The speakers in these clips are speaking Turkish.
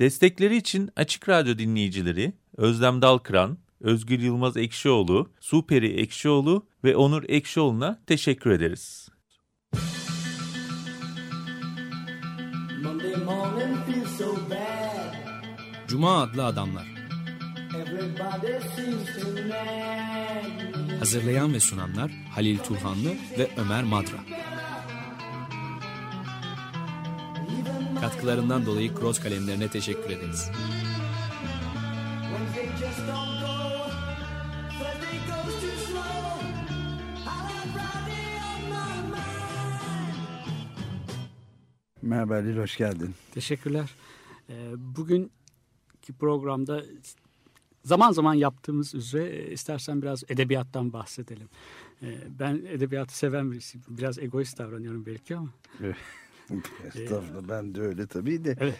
Destekleri için Açık Radyo dinleyicileri Özlem Dalkıran, Özgür Yılmaz Ekşioğlu, Superi Ekşioğlu ve Onur Ekşioğlu'na teşekkür ederiz. Cuma adlı adamlar. Hazırlayan ve sunanlar Halil Turhanlı ve Ömer Madra. Katkılarından dolayı Cross kalemlerine teşekkür ederiz. Merhaba Halil, hoş geldin. Teşekkürler. Ee, Bugünkü programda zaman zaman yaptığımız üzere e, istersen biraz edebiyattan bahsedelim. Ee, Ben edebiyatı seven birisiyim. Biraz egoist davranıyorum belki ama. Estağfurullah ben de öyle tabii de. Evet.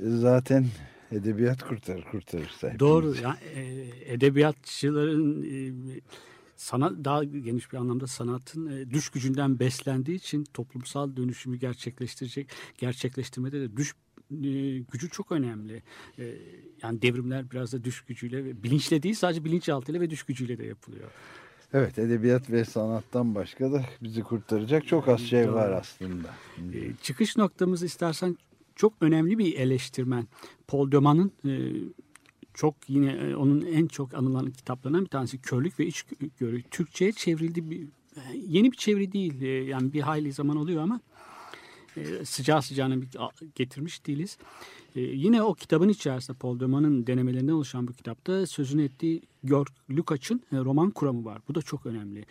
Zaten edebiyat kurtarır kurtarırsa. hepimiz. Doğru. Yani, e, edebiyatçıların e, sanat daha geniş bir anlamda sanatın e, düş gücünden beslendiği için toplumsal dönüşümü gerçekleştirecek gerçekleştirmede de düş e, gücü çok önemli. E, yani devrimler biraz da düş gücüyle ve bilinçle değil sadece bilinçaltıyla ve düş gücüyle de yapılıyor. Evet edebiyat ve sanattan başka da bizi kurtaracak çok az şey var aslında. E, çıkış noktamızı istersen çok önemli bir eleştirmen. Paul Deman'ın e, çok yine e, onun en çok anılan kitaplarından bir tanesi Körlük ve İçgörü. Türkçe'ye çevrildi bir e, yeni bir çeviri değil. Yani bir hayli zaman oluyor ama sıcağı sıcağına getirmiş değiliz. E, yine o kitabın içerisinde Paul Deman'ın denemelerinden oluşan bu kitapta sözünü ettiği Georg Lukács'ın e, roman kuramı var. Bu da çok önemli.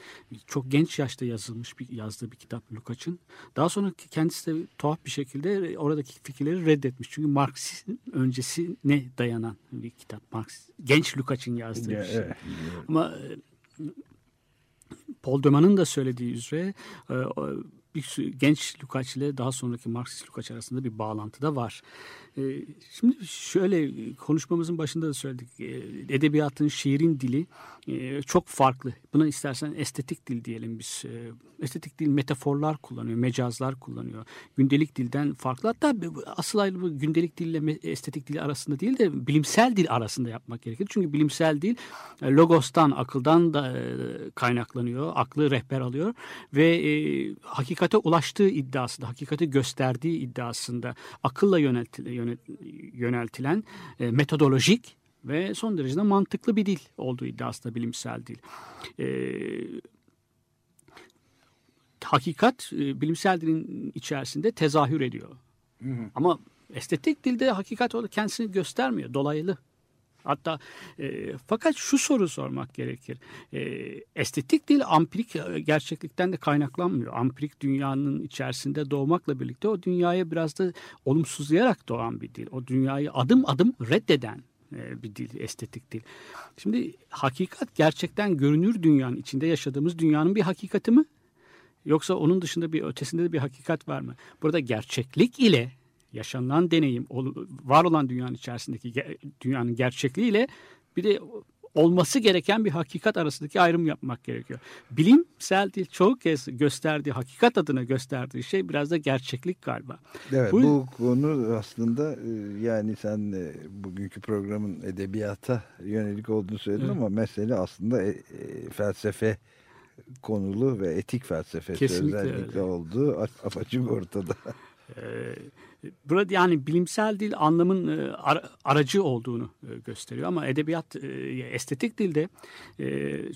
Çok genç yaşta yazılmış bir yazdığı bir kitap Lukács'ın. Daha sonra kendisi de tuhaf bir şekilde oradaki fikirleri reddetmiş. Çünkü Marksizm öncesine dayanan bir kitap. Marks, genç Lukács'ın yazdığı Ya, bir şey. evet. Ama e, Paul Deman'ın da söylediği üzere e, bir genç Lukács ile daha sonraki Marksist Lukács arasında bir bağlantı da var. E, Şimdi şöyle konuşmamızın başında da söyledik. E, Edebiyatın, şiirin dili e, çok farklı. Buna istersen estetik dil diyelim biz. E, Estetik dil metaforlar kullanıyor, mecazlar kullanıyor. Gündelik dilden farklı. Hatta asıl ayrımı gündelik dille estetik dil arasında değil de bilimsel dil arasında yapmak gerekir. Çünkü bilimsel dil e, logostan, akıldan da e, kaynaklanıyor. Aklı rehber alıyor ve hakikate ulaştığı iddiasında, hakikati gösterdiği iddiasında akılla yönelti- yönet- yöneltilen e, metodolojik ve son derece de mantıklı bir dil olduğu iddiasında bilimsel dil. E, hakikat e, bilimsel dilin içerisinde tezahür ediyor. Ama estetik dilde hakikat kendisini göstermiyor. Dolaylı. Hatta e, fakat şu soru sormak gerekir. E, estetik dil ampirik e, gerçeklikten de kaynaklanmıyor. Ampirik dünyanın içerisinde doğmakla birlikte o dünyaya biraz da olumsuzlayarak doğan bir dil. O dünyayı adım adım reddeden e, bir dil, estetik dil. Şimdi hakikat gerçekten görünür dünyanın içinde yaşadığımız dünyanın bir hakikati mi? Yoksa onun dışında bir ötesinde de bir hakikat var mı? Burada gerçeklik ile yaşanılan deneyim, var olan dünyanın içerisindeki dünyanın gerçekliği ile bir de olması gereken bir hakikat arasındaki ayrım yapmak gerekiyor. Bilimsel dil çoğu kez gösterdiği, hakikat adına gösterdiği şey biraz da gerçeklik galiba. Evet Bu- bu, konu aslında e, yani sen e, bugünkü programın edebiyata yönelik olduğunu söyledin Evet. ama mesele aslında e, e, felsefe konulu ve etik felsefesi Kesinlikle özellikle öyle. olduğu apaçık ortada. Ee, Burada yani bilimsel dil anlamın e, ara- aracı olduğunu e, gösteriyor ama edebiyat e, estetik dilde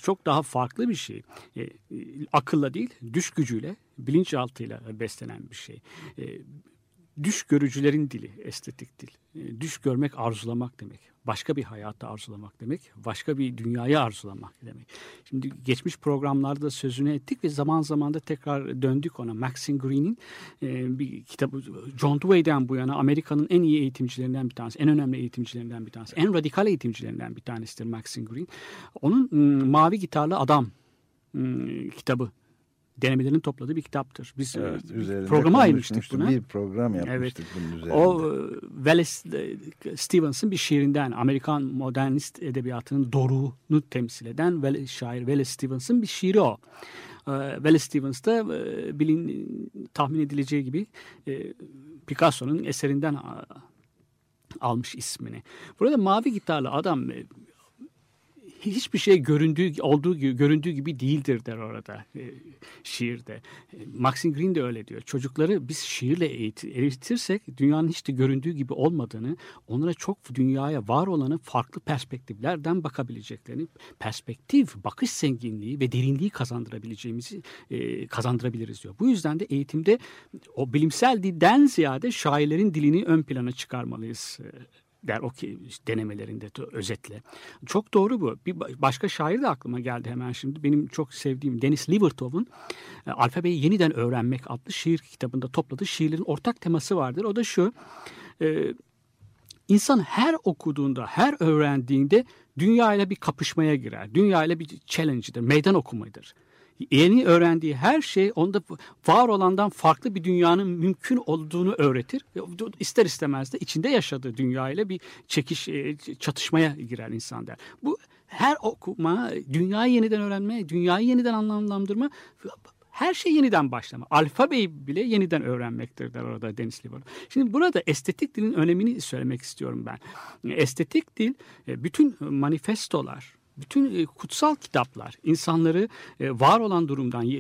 çok daha farklı bir şey. Akılla değil, düş gücüyle, bilinçaltıyla beslenen bir şey. Düş görücülerin dili, estetik dil. Düş görmek arzulamak demek. Başka bir hayatı arzulamak demek. Başka bir dünyayı arzulamak demek. Şimdi geçmiş programlarda sözünü ettik ve zaman zaman da tekrar döndük ona. Maxine Green'in e, bir kitabı John Dewey'den bu yana Amerika'nın en iyi eğitimcilerinden bir tanesi. En önemli eğitimcilerinden bir tanesi. En radikal eğitimcilerinden bir tanesidir Maxine Green. Onun m, Mavi Gitarlı Adam m, kitabı denemelerini topladığı bir kitaptır. Biz Evet, programa ayırmıştık buna. Bir program yapmıştık bunun üzerinde. O e, Wallace e, Stevens'ın bir şiirinden Amerikan modernist edebiyatının doruğunu temsil eden Wallace- şair Wallace Stevens'ın bir şiiri o. E, Wallace Stevens da bilin tahmin edileceği gibi Picasso'nun eserinden almış ismini. Burada mavi gitarlı adam hiçbir şey göründüğü olduğu gibi göründüğü gibi değildir der orada e, şiirde. E, Maxine Green de öyle diyor. Çocukları biz şiirle eğit- eğitirsek dünyanın hiç de göründüğü gibi olmadığını, onlara çok dünyaya var olanı farklı perspektiflerden bakabileceklerini, perspektif, bakış zenginliği ve derinliği kazandırabileceğimizi e, kazandırabiliriz diyor. Bu yüzden de eğitimde o bilimsel dilden ziyade şairlerin dilini ön plana çıkarmalıyız e, der o ki denemelerinde de özetle. Çok doğru bu. Bir ba- başka şair de aklıma geldi hemen şimdi. Benim çok sevdiğim Denis Livertov'un e, Alfabeyi Yeniden Öğrenmek adlı şiir kitabında topladığı şiirlerin ortak teması vardır. O da şu. E, İnsan her okuduğunda, her öğrendiğinde dünyayla bir kapışmaya girer. Dünyayla bir challenge'dır, meydan okumadır. Yeni öğrendiği her şey onda var olandan farklı bir dünyanın mümkün olduğunu öğretir. Ve İster istemez de içinde yaşadığı dünyayla bir çekiş, e, çatışmaya girer insan der. Bu her okuma, dünyayı yeniden öğrenme, dünyayı yeniden anlamlandırma her şey yeniden başlama. Alfabeyi bile yeniden öğrenmektir der orada Deniz Liver. Şimdi burada estetik dilin önemini söylemek istiyorum ben. Estetik dil e, bütün manifestolar, bütün e, kutsal kitaplar insanları e, var olan durumdan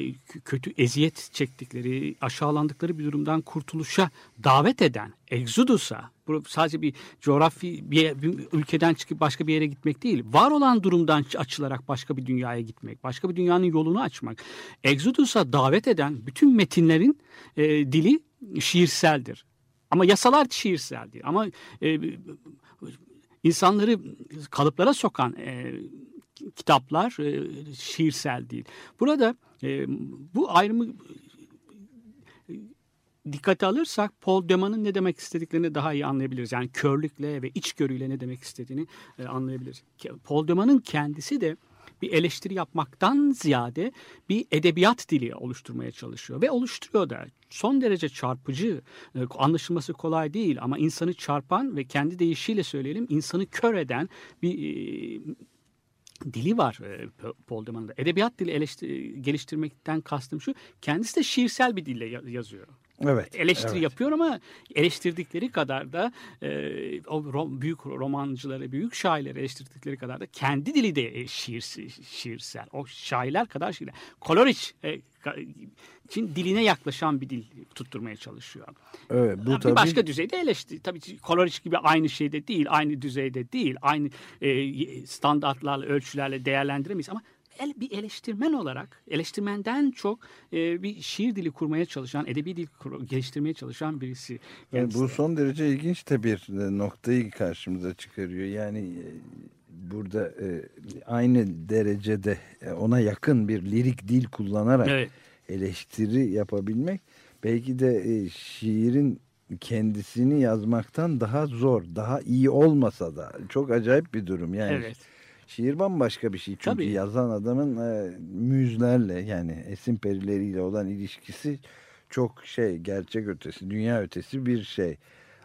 kötü eziyet çektikleri, aşağılandıkları bir durumdan kurtuluşa davet eden, Exodus'a, sadece bir coğrafi bir, bir ülkeden çıkıp başka bir yere gitmek değil, var olan durumdan açılarak başka bir dünyaya gitmek, başka bir dünyanın yolunu açmak. Exodus'a davet eden bütün metinlerin e, dili şiirseldir. Ama yasalar şiirsel değil. Ama e, insanları kalıplara sokan e, kitaplar e, şiirsel değil. Burada e, bu ayrımı e, dikkate alırsak Paul Deman'ın ne demek istediklerini daha iyi anlayabiliriz. Yani körlükle ve içgörüyle ne demek istediğini anlayabiliriz. Paul Deman'ın kendisi de bir eleştiri yapmaktan ziyade bir edebiyat dili oluşturmaya çalışıyor ve oluşturuyor da son derece çarpıcı, anlaşılması kolay değil ama insanı çarpan ve kendi deyişiyle söyleyelim insanı kör eden bir dili var e, Paul Deman'ın. Edebiyat dili geliştirmekten kastım şu, kendisi de şiirsel bir dille ya- yazıyor. Evet. Eleştiri evet. yapıyor ama eleştirdikleri kadar da e, o ro- büyük romancıları, büyük şairleri eleştirdikleri kadar da kendi dili de e, şiir, şiirsel. O şairler kadar şiirler. Koloriç e, için diline yaklaşan bir dil tutturmaya çalışıyor. Evet, bu bir tabii başka düzeyde eleştiri. Tabii Koloriç gibi aynı şeyde değil, aynı düzeyde değil, aynı e, standartlarla, ölçülerle değerlendiremeyiz ama el, bir eleştirmen olarak, eleştirmenden çok e, bir şiir dili kurmaya çalışan, edebi dil geliştirmeye çalışan birisi. Yani bu son derece ilginç de bir e, noktayı karşımıza çıkarıyor. Yani e, burada e, aynı derecede e, ona yakın bir lirik dil kullanarak Evet. eleştiri yapabilmek belki de e, şiirin kendisini yazmaktan daha zor, daha iyi olmasa da çok acayip bir durum. Yani Evet. Şiir bambaşka bir şey. Çünkü Tabii. yazan adamın e, müzlerle yani esin perileriyle olan ilişkisi çok şey gerçek ötesi, dünya ötesi bir şey.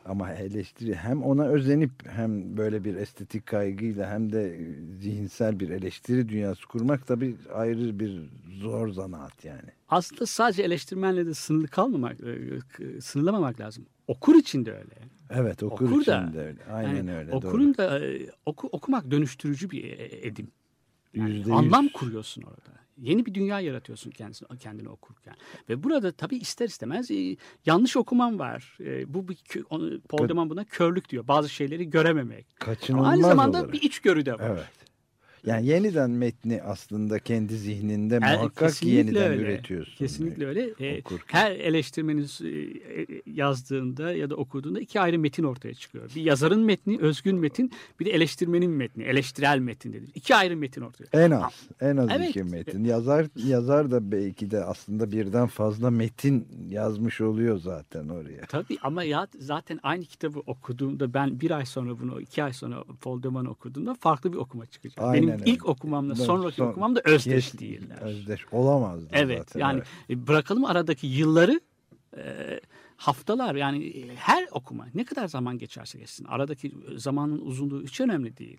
Ama eleştiri hem ona özenip hem böyle bir estetik kaygıyla hem de zihinsel bir eleştiri dünyası kurmak tabii ayrı bir zor zanaat yani. Aslında sadece eleştirmenle de sınırlı kalmamak, e, sınırlamamak lazım. Okur için de öyle. Evet okur, Okur da, de öyle. Aynen Yani öyle. Okurun da e, oku, okumak dönüştürücü bir e, edim. Yani Yüzde yüz. anlam kuruyorsun orada. Yeni bir dünya yaratıyorsun kendisini, kendini okurken. Ve burada tabii ister istemez e, yanlış okuman var. E, bu bir Paul Deman buna körlük diyor. Bazı şeyleri görememek. Ama Kaçınılmaz aynı zamanda olarak. bir içgörü de var. Evet. Yani yeniden metni aslında kendi zihninde Er- muhakkak kesinlikle yeniden öyle. üretiyorsun. Kesinlikle öyle. E, okurken. her eleştirmenin e, e, yazdığında ya da okuduğunda iki ayrı metin ortaya çıkıyor. Bir yazarın metni, özgün metin, bir de eleştirmenin metni, eleştirel metin dedi. İki ayrı metin ortaya. En az, en az Evet. iki metin. Yazar yazar da belki de aslında birden fazla metin yazmış oluyor zaten oraya. Tabii ama ya zaten aynı kitabı okuduğumda ben bir ay sonra bunu, iki ay sonra Paul Deman'ı okuduğumda farklı bir okuma çıkacak. Aynen Benim öyle. ilk okumamla sonraki son- okumam da özdeş Kes- değiller. Özdeş olamazdı Evet zaten. yani evet. e, bırakalım aradaki yılları e, haftalar yani e, her okuma ne kadar zaman geçerse geçsin aradaki zamanın uzunluğu hiç önemli değil.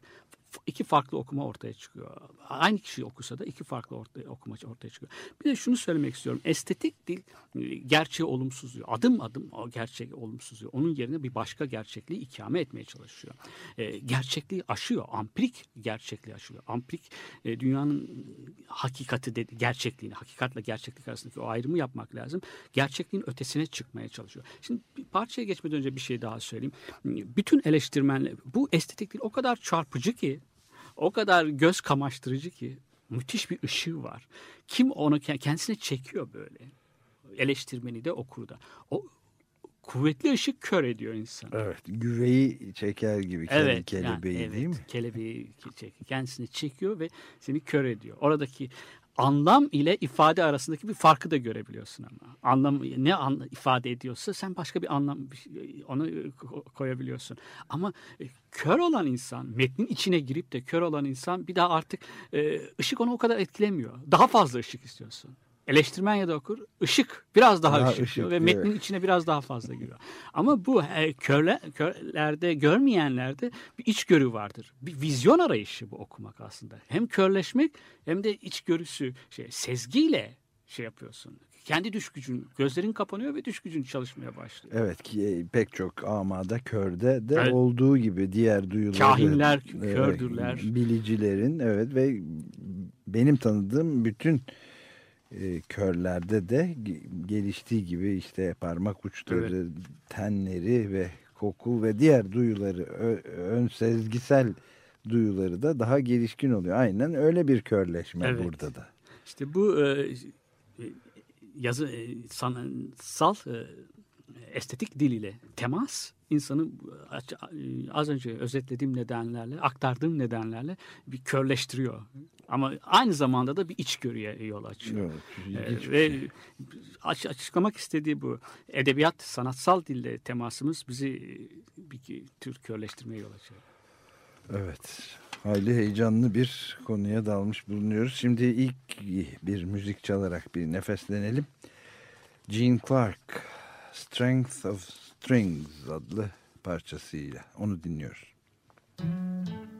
İki farklı okuma ortaya çıkıyor. Aynı kişi okusa da iki farklı ortaya, okuma ortaya çıkıyor. Bir de şunu söylemek istiyorum. Estetik dil e, gerçeği olumsuzluyor. Adım adım o gerçeği olumsuzluyor. Onun yerine bir başka gerçekliği ikame etmeye çalışıyor. E, gerçekliği aşıyor. Ampirik gerçekliği aşıyor. Ampirik e, dünyanın hakikati dedi, gerçekliğini, hakikatle gerçeklik arasındaki o ayrımı yapmak lazım. Gerçekliğin ötesine çıkmaya çalışıyor. Şimdi bir parçaya geçmeden önce bir şey daha söyleyeyim. Bütün eleştirmenler bu estetik dil o kadar çarpıcı ki, o kadar göz kamaştırıcı ki müthiş bir ışığı var. Kim onu ke- kendisine çekiyor böyle. Eleştirmeni de okur da. O kuvvetli ışık kör ediyor insanı. Evet, güveyi çeker gibi Evet, kelebeği yani, değil mi? evet, Kelebeği çek- kendisini çekiyor ve seni kör ediyor. Oradaki anlam ile ifade arasındaki bir farkı da görebiliyorsun ama. Anlam ne an, ifade ediyorsa sen başka bir anlam şey- onu ko- koyabiliyorsun. Ama e, kör olan insan, metnin içine girip de kör olan insan bir daha artık e, ışık onu o kadar etkilemiyor. Daha fazla ışık istiyorsun. Eleştirmen ya da okur ışık biraz daha, Daha ışık, ışık diyor ve metnin içine biraz daha fazla giriyor. Ama bu e, körle, körlerde görmeyenlerde bir içgörü vardır. Bir vizyon arayışı bu okumak aslında. Hem körleşmek hem de içgörüsü şey sezgiyle şey yapıyorsun. Kendi düş gücün, gözlerin kapanıyor ve düş gücün çalışmaya başlıyor. Evet ki e, pek çok amada körde de Evet. olduğu gibi diğer duyuları. Kahinler Evet, kördürler. Bilicilerin evet ve benim tanıdığım bütün e, körlerde de ge- geliştiği gibi işte parmak uçları, tenleri ve koku ve diğer duyuları ön sezgisel duyuları da daha gelişkin oluyor. Aynen öyle bir körleşme Evet. burada da. İşte bu e, e, yazı e, sanatsal e, estetik dil ile temas insanı aç- e, az önce özetlediğim nedenlerle, aktardığım nedenlerle bir körleştiriyor. Ama aynı zamanda da bir içgörüye yol açıyor. Evet, Ee, ve şey. aç- açıklamak istediği bu. Edebiyat, sanatsal dille temasımız bizi e, bir tür körleştirmeye yol açıyor. Evet. Hayli heyecanlı bir konuya dalmış bulunuyoruz. Şimdi ilk bir müzik çalarak bir nefeslenelim. Gene Clark, Strength of Strings adlı parçasıyla onu dinliyoruz. If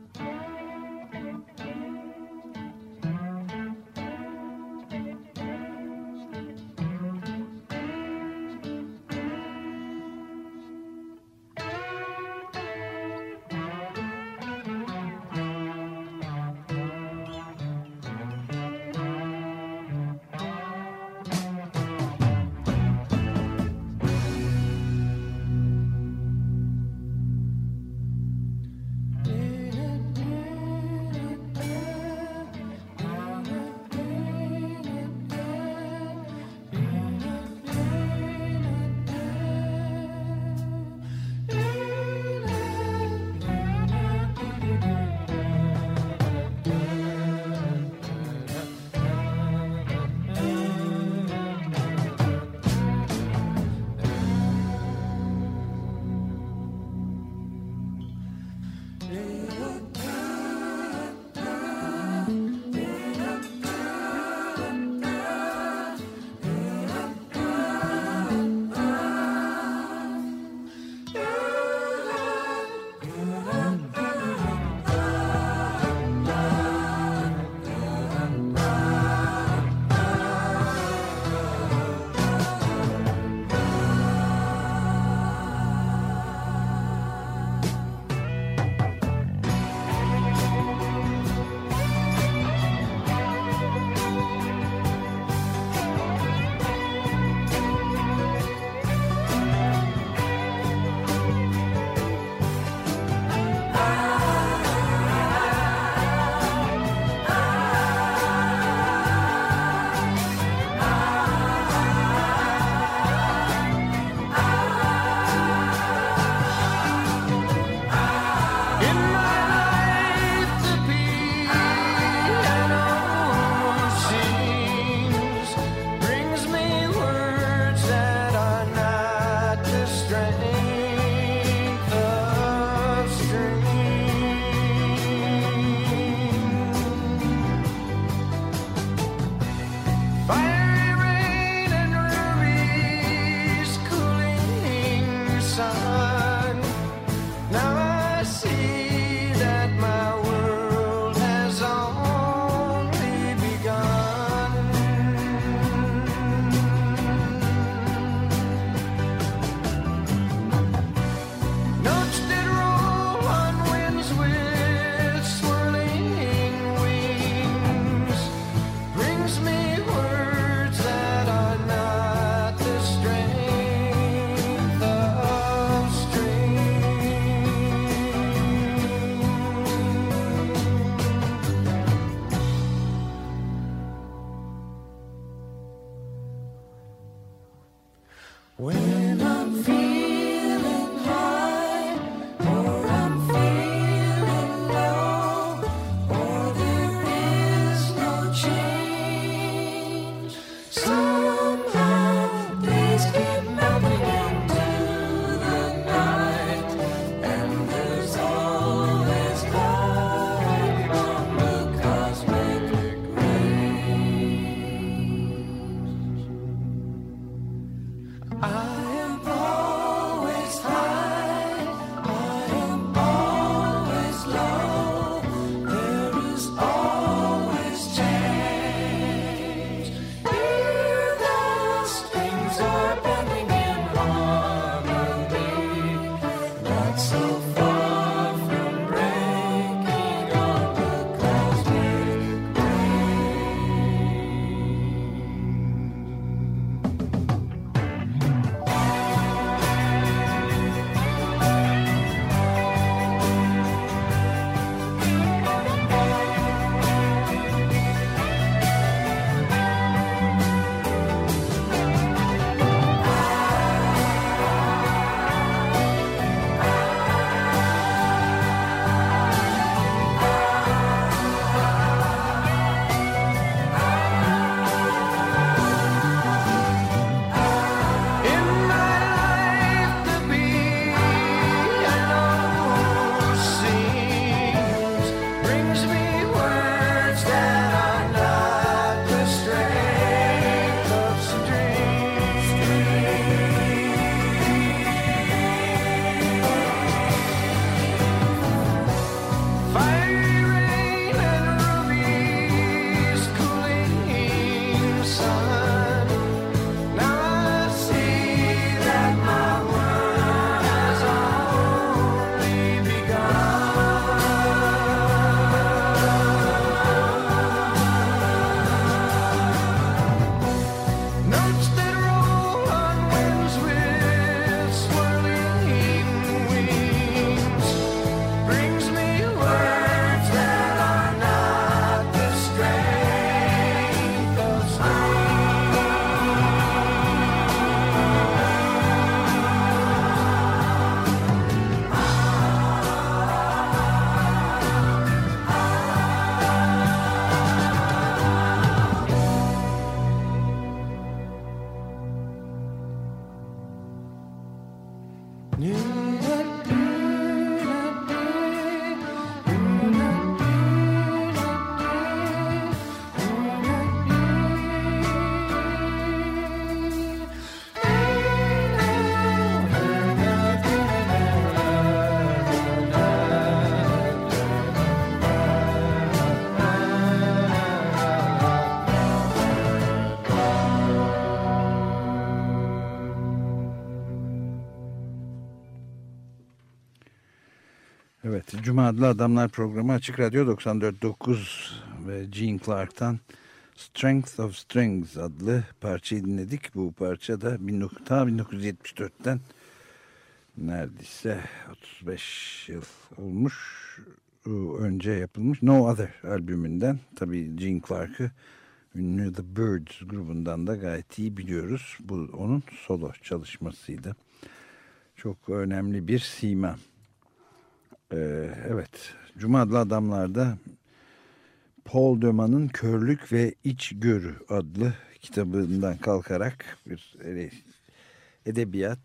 so adlı Adamlar programı Açık Radyo 94.9 ve Gene Clark'tan Strength of Strings adlı parçayı dinledik. Bu parça da 19, ta 1974'ten neredeyse 35 yıl olmuş önce yapılmış No Other albümünden. Tabii Gene Clark'ı ünlü The Birds grubundan da gayet iyi biliyoruz. Bu onun solo çalışmasıydı. Çok önemli bir sima. Ee, evet, Cuma adamlarda Paul Döman'ın Körlük ve İçgörü adlı kitabından kalkarak bir edebiyat,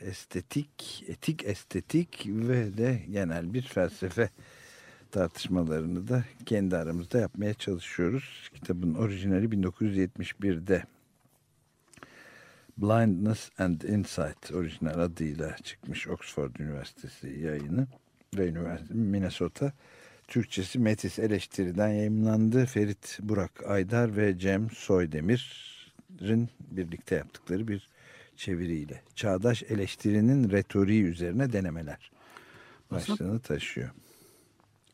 estetik, etik estetik ve de genel bir felsefe tartışmalarını da kendi aramızda yapmaya çalışıyoruz. Kitabın orijinali 1971'de Blindness and Insight orijinal adıyla çıkmış Oxford Üniversitesi yayını ve Minnesota. Türkçesi Metis Eleştiri'den yayımlandı. Ferit Burak Aydar ve Cem Soydemir'in birlikte yaptıkları bir çeviriyle. Çağdaş eleştirinin retoriği üzerine denemeler başlığını taşıyor.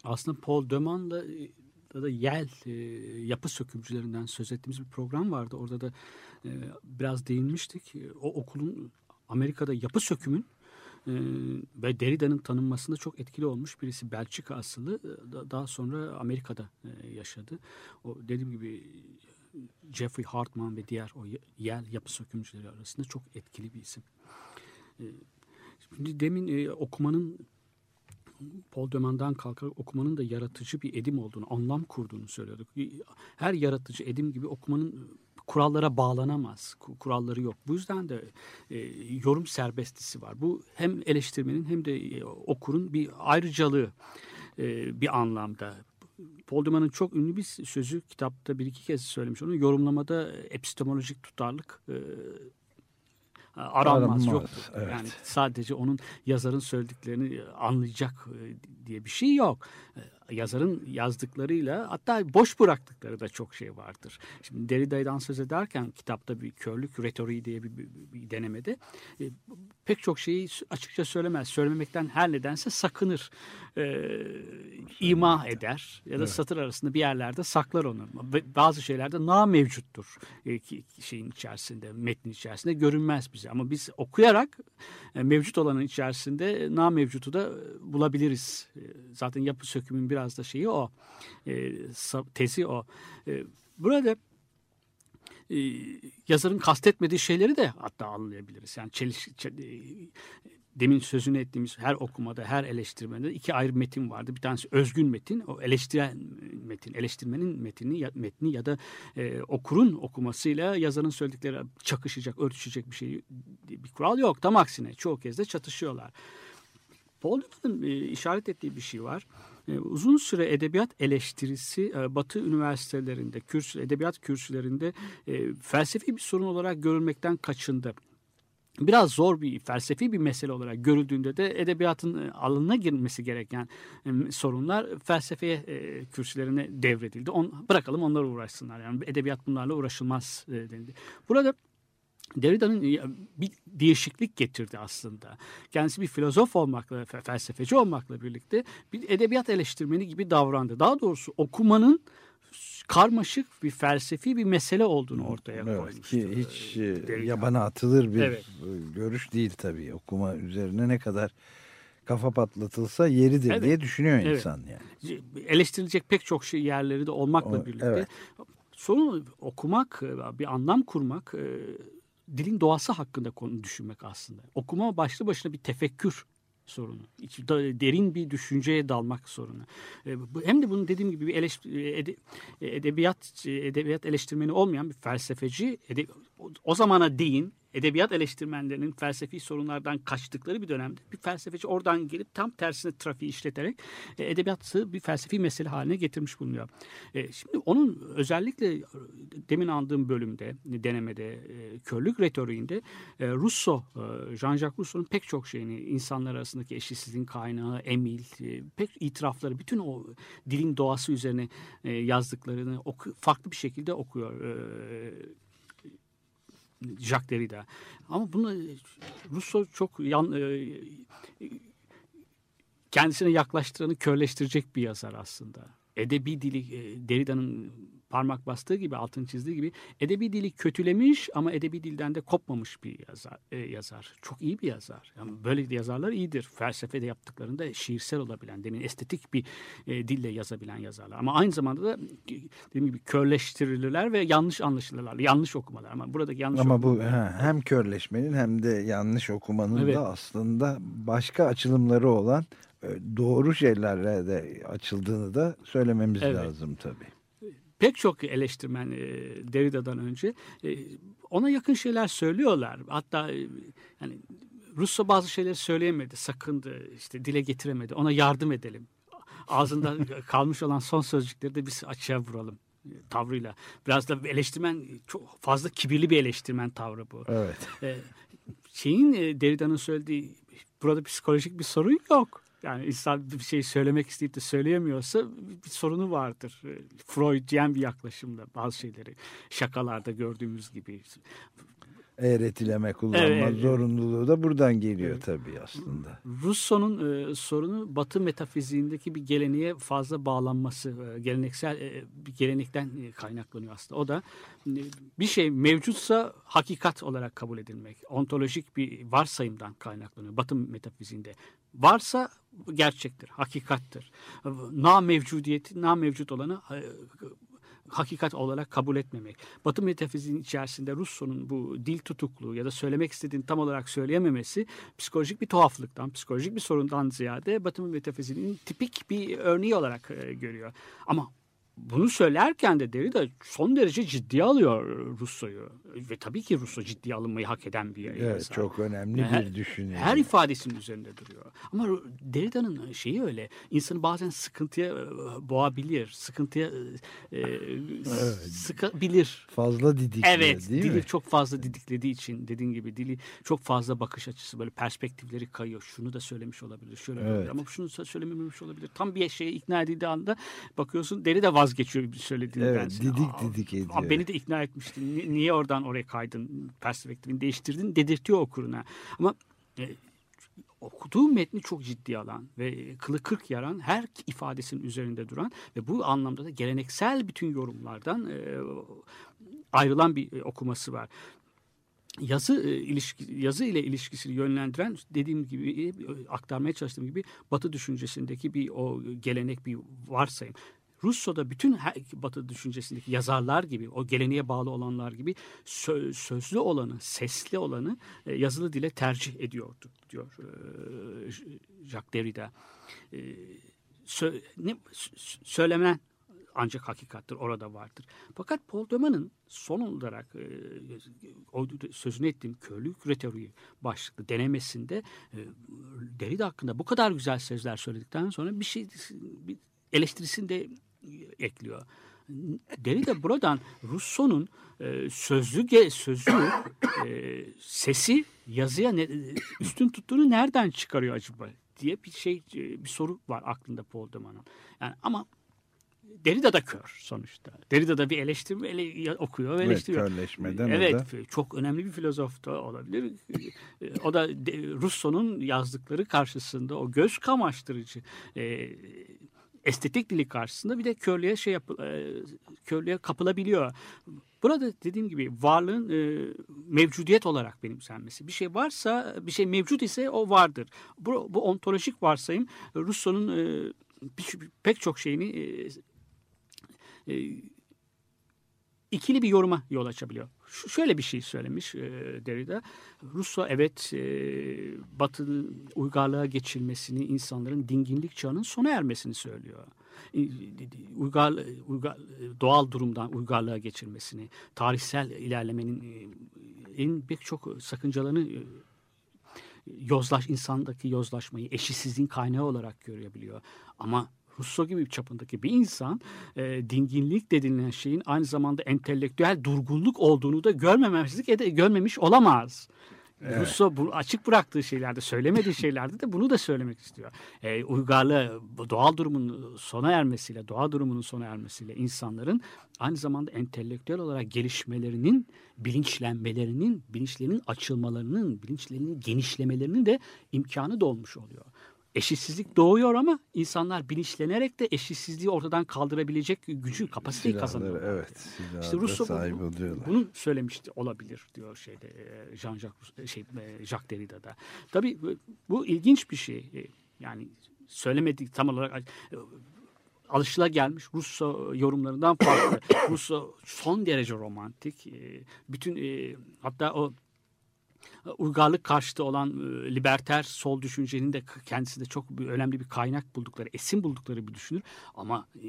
Aslında Paul Döman'la da, da Yel e, yapı sökümcülerinden söz ettiğimiz bir program vardı. Orada da e, biraz değinmiştik. E, O okulun Amerika'da yapı sökümün e, ve Derrida'nın tanınmasında çok etkili olmuş birisi Belçika asıllı. e, da- Daha sonra Amerika'da e, yaşadı. O dediğim gibi Jeffrey Hartman ve diğer o Yel yapı sökümcüleri arasında çok etkili bir isim. E, Şimdi demin e, okumanın Paul Dömen'den kalkarak okumanın da yaratıcı bir edim olduğunu, anlam kurduğunu söylüyorduk. Her yaratıcı edim gibi okumanın kurallara bağlanamaz. Ku- Kuralları yok. Bu yüzden de e, yorum serbestisi var. Bu hem eleştirmenin hem de e, okurun bir ayrıcalığı e, bir anlamda. Paul Duman'ın çok ünlü bir sözü kitapta bir iki kez söylemiş onu. Yorumlamada epistemolojik tutarlık e, aranmaz, Aranmaz, yoktur. evet. Yani sadece onun yazarın söylediklerini anlayacak e, diye bir şey yok. E, yazarın yazdıklarıyla hatta boş bıraktıkları da çok şey vardır. Şimdi Derrida'dan söz ederken kitapta bir körlük retoriği diye bir, bir, bir denemede e, pek çok şeyi açıkça söylemez. Söylememekten her nedense sakınır. E, ima eder ya da evet. satır arasında bir yerlerde saklar onu. Bazı şeylerde na mevcuttur e, şeyin içerisinde, metnin içerisinde görünmez bize. Ama biz okuyarak e, mevcut olanın içerisinde na mevcutu da bulabiliriz. E, zaten yapı sökümün biraz da şeyi o. E, tezi o. E, burada e, yazarın kastetmediği şeyleri de hatta anlayabiliriz. Yani çeliş, çel, e, demin sözünü ettiğimiz her okumada, her eleştirmede iki ayrı metin vardı. Bir tanesi özgün metin, o eleştiren metin, eleştirmenin metni ya, metni ya da e, okurun okumasıyla yazarın söyledikleri çakışacak, örtüşecek bir şey bir kural yok. Tam aksine çoğu kez de çatışıyorlar. Newman'ın e, işaret ettiği bir şey var. E, uzun süre edebiyat eleştirisi e, Batı üniversitelerinde, kürsü, edebiyat kürsülerinde e, felsefi bir sorun olarak görülmekten kaçındı biraz zor bir felsefi bir mesele olarak görüldüğünde de edebiyatın alanına girmesi gereken sorunlar felsefeye kürsülerine devredildi. On, bırakalım onlar uğraşsınlar. Yani edebiyat bunlarla uğraşılmaz denildi. Burada Derrida'nın bir değişiklik getirdi aslında. Kendisi bir filozof olmakla, felsefeci olmakla birlikte bir edebiyat eleştirmeni gibi davrandı. Daha doğrusu okumanın karmaşık bir felsefi bir mesele olduğunu ortaya evet, koymuştu. Ki hiç Derrida. E, yabana atılır bir evet. görüş değil tabii. Okuma üzerine ne kadar kafa patlatılsa yeridir evet. diye düşünüyor evet. insan yani. Eleştirilecek pek çok şey yerleri de olmakla o, birlikte. Evet. Sorun okumak, bir anlam kurmak e, dilin doğası hakkında konu düşünmek aslında. Okuma başlı başına bir tefekkür sorunu. Derin bir düşünceye dalmak sorunu. E, hem de bunun dediğim gibi bir eleştir, edebiyat edebiyat eleştirmeni olmayan bir felsefeci o zamana değin edebiyat eleştirmenlerinin felsefi sorunlardan kaçtıkları bir dönemde bir felsefeci oradan gelip tam tersine trafiği işleterek e, edebiyatı bir felsefi mesele haline getirmiş bulunuyor. E, şimdi onun özellikle demin andığım bölümde, denemede, e, körlük retoriğinde e, Rousseau, e, Jean-Jacques Rousseau'nun pek çok şeyini, insanlar arasındaki eşitsizliğin kaynağı, emil, e, pek itirafları, bütün o dilin doğası üzerine e, yazdıklarını oku, farklı bir şekilde okuyor. E, Jacques Derrida. Ama bunu Rousseau çok yan, e, kendisine yaklaştıranı körleştirecek bir yazar aslında. Edebi dili e, Derrida'nın parmak bastığı gibi altın çizdiği gibi edebi dili kötülemiş ama edebi dilden de kopmamış bir yazar. E, yazar. Çok iyi bir yazar. Yani böyle yazarlar iyidir. Felsefede yaptıklarında şiirsel olabilen, demin estetik bir e, dille yazabilen yazarlar. Ama aynı zamanda da dediğim gibi körleştirilirler ve yanlış anlaşılırlar. Yanlış okumalar. Ama buradaki yanlış Ama bu he, hem körleşmenin hem de yanlış okumanın evet. da aslında başka açılımları olan doğru şeylerle de açıldığını da söylememiz evet. lazım tabii pek çok eleştirmen e, Derrida'dan önce e, ona yakın şeyler söylüyorlar. Hatta e, yani Russo bazı şeyleri söyleyemedi, sakındı, işte dile getiremedi. Ona yardım edelim. Ağzında kalmış olan son sözcükleri de biz açığa vuralım e, tavrıyla. Biraz da eleştirmen çok fazla kibirli bir eleştirmen tavrı bu. Evet. E, şeyin e, Derrida'nın söylediği burada psikolojik bir sorun yok. Yani insan bir şey söylemek isteyip de söyleyemiyorsa bir sorunu vardır. Freudyen bir yaklaşımda bazı şeyleri şakalarda gördüğümüz gibi. Eğretileme kullanma evet, zorunluluğu da buradan geliyor evet. tabii aslında. Rousseau'nun e, sorunu Batı metafiziğindeki bir geleneğe fazla bağlanması, e, geleneksel e, bir gelenekten e, kaynaklanıyor aslında. O da e, bir şey mevcutsa hakikat olarak kabul edilmek, ontolojik bir varsayımdan kaynaklanıyor Batı metafiziğinde. Varsa gerçektir, hakikattir. Na mevcudiyeti, na mevcut olanı e, hakikat olarak kabul etmemek. Batı metafiziğinin içerisinde Rousseau'nun bu dil tutukluğu ya da söylemek istediğini tam olarak söyleyememesi psikolojik bir tuhaflıktan, psikolojik bir sorundan ziyade Batı metafiziğinin tipik bir örneği olarak e, görüyor. Ama bunu söylerken de Derrida son derece ciddiye alıyor Russo'yu. Ve tabii ki Russo ciddiye alınmayı hak eden bir Evet, çok önemli Her- bir düşünce. Her ifadesinin üzerinde duruyor. Ama Derrida'nın şeyi öyle. insanı bazen sıkıntıya e, boğabilir. Sıkıntıya e, e, sıkabilir. Fazla didikliyor Evet, değil dili mi? çok fazla didiklediği için dediğin gibi dili çok fazla bakış açısı böyle perspektifleri kayıyor. Şunu da söylemiş olabilir, şöyle Evet. olabilir ama şunu da söylememiş olabilir. Tam bir şeye ikna edildiği anda bakıyorsun deri de vazgeçiyor söylediğinden. Evet, didik didik ediyor. Aa, beni de ikna etmiştin. Ni- Niye oradan oraya kaydın, perspektifini değiştirdin dedirtiyor okuruna. Ama e, okuduğu metni çok ciddi alan ve kılı kırk yaran her ifadesinin üzerinde duran ve bu anlamda da geleneksel bütün yorumlardan e, ayrılan bir e, okuması var. Yazı e, ilişki yazı ile ilişkisini yönlendiren dediğim gibi e, aktarmaya çalıştığım gibi Batı düşüncesindeki bir o gelenek bir varsayım. Russo'da bütün her, Batı düşüncesindeki yazarlar gibi, o geleneğe bağlı olanlar gibi sö- sözlü olanı, sesli olanı e, yazılı dile tercih ediyordu diyor e, Jacques Derrida. E, sö- ne, sö- söylenen ancak hakikattir orada vardır. Fakat Paul Deman'ın son olarak e, sözünü ettiğim körlük retoriği başlıklı denemesinde e, Derrida hakkında bu kadar güzel sözler söyledikten sonra bir şey bir eleştirisini de ekliyor. Derrida buradan Rousseau'nun e, sözlü sözlü e, sesi yazıya ne, üstün tuttuğunu nereden çıkarıyor acaba diye bir şey e, bir soru var aklında Paul Deman'ın. Yani ama Derrida da kör sonuçta. Derrida da bir eleştirme ele, okuyor ve Evet, eleştiriyor. körleşmeden o evet, da- çok önemli bir filozof da olabilir. E, o da de- Rousseau'nun yazdıkları karşısında o göz kamaştırıcı e, estetik dili karşısında bir de körlüğe şey yap, e, körlüğe kapılabiliyor. Burada dediğim gibi varlığın e, mevcudiyet olarak benimsenmesi. Bir şey varsa, bir şey mevcut ise o vardır. Bu, bu ontolojik varsayım Rousseau'nun e, pek çok şeyini e, e, ikili bir yoruma yol açabiliyor. Şöyle bir şey söylemiş Derrida. Rousseau evet e, Batı'nın uygarlığa geçilmesini, insanların dinginlik çağının sona ermesini söylüyor. Uygar, uygar, doğal durumdan uygarlığa geçilmesini, tarihsel ilerlemenin en pek çok sakıncalarını yozlaş insandaki yozlaşmayı eşitsizliğin kaynağı olarak görebiliyor. Ama Rousseau gibi bir çapındaki bir insan e, dinginlik denilen şeyin aynı zamanda entelektüel durgunluk olduğunu da görmemezlik ede, görmemiş olamaz. Rousseau bu açık bıraktığı şeylerde, söylemediği şeylerde de bunu da söylemek istiyor. E, uygarlığı, doğal durumun sona ermesiyle, doğa durumunun sona ermesiyle insanların aynı zamanda entelektüel olarak gelişmelerinin, bilinçlenmelerinin, bilinçlerinin açılmalarının, bilinçlerinin genişlemelerinin de imkanı dolmuş oluyor. Eşitsizlik doğuyor ama insanlar bilinçlenerek de eşitsizliği ortadan kaldırabilecek gücü, kapasiteyi Silahları, kazanıyorlar. evet. Silahlara İşte Rousseau bu- sahip oluyorlar. bunu söylemişti olabilir diyor şeyde e, Jean-Jacques Rousseau- şey e, Jacques Derrida'da. Tabii bu, ilginç bir şey. E, Yani söylemedik tam olarak e, alışılagelmiş Russo yorumlarından farklı. Russo son derece romantik. E, Bütün e, hatta o uygarlık karşıtı olan e, liberter sol düşüncenin de kendisinde çok bir, önemli bir kaynak buldukları, esin buldukları bir düşünür. Ama e,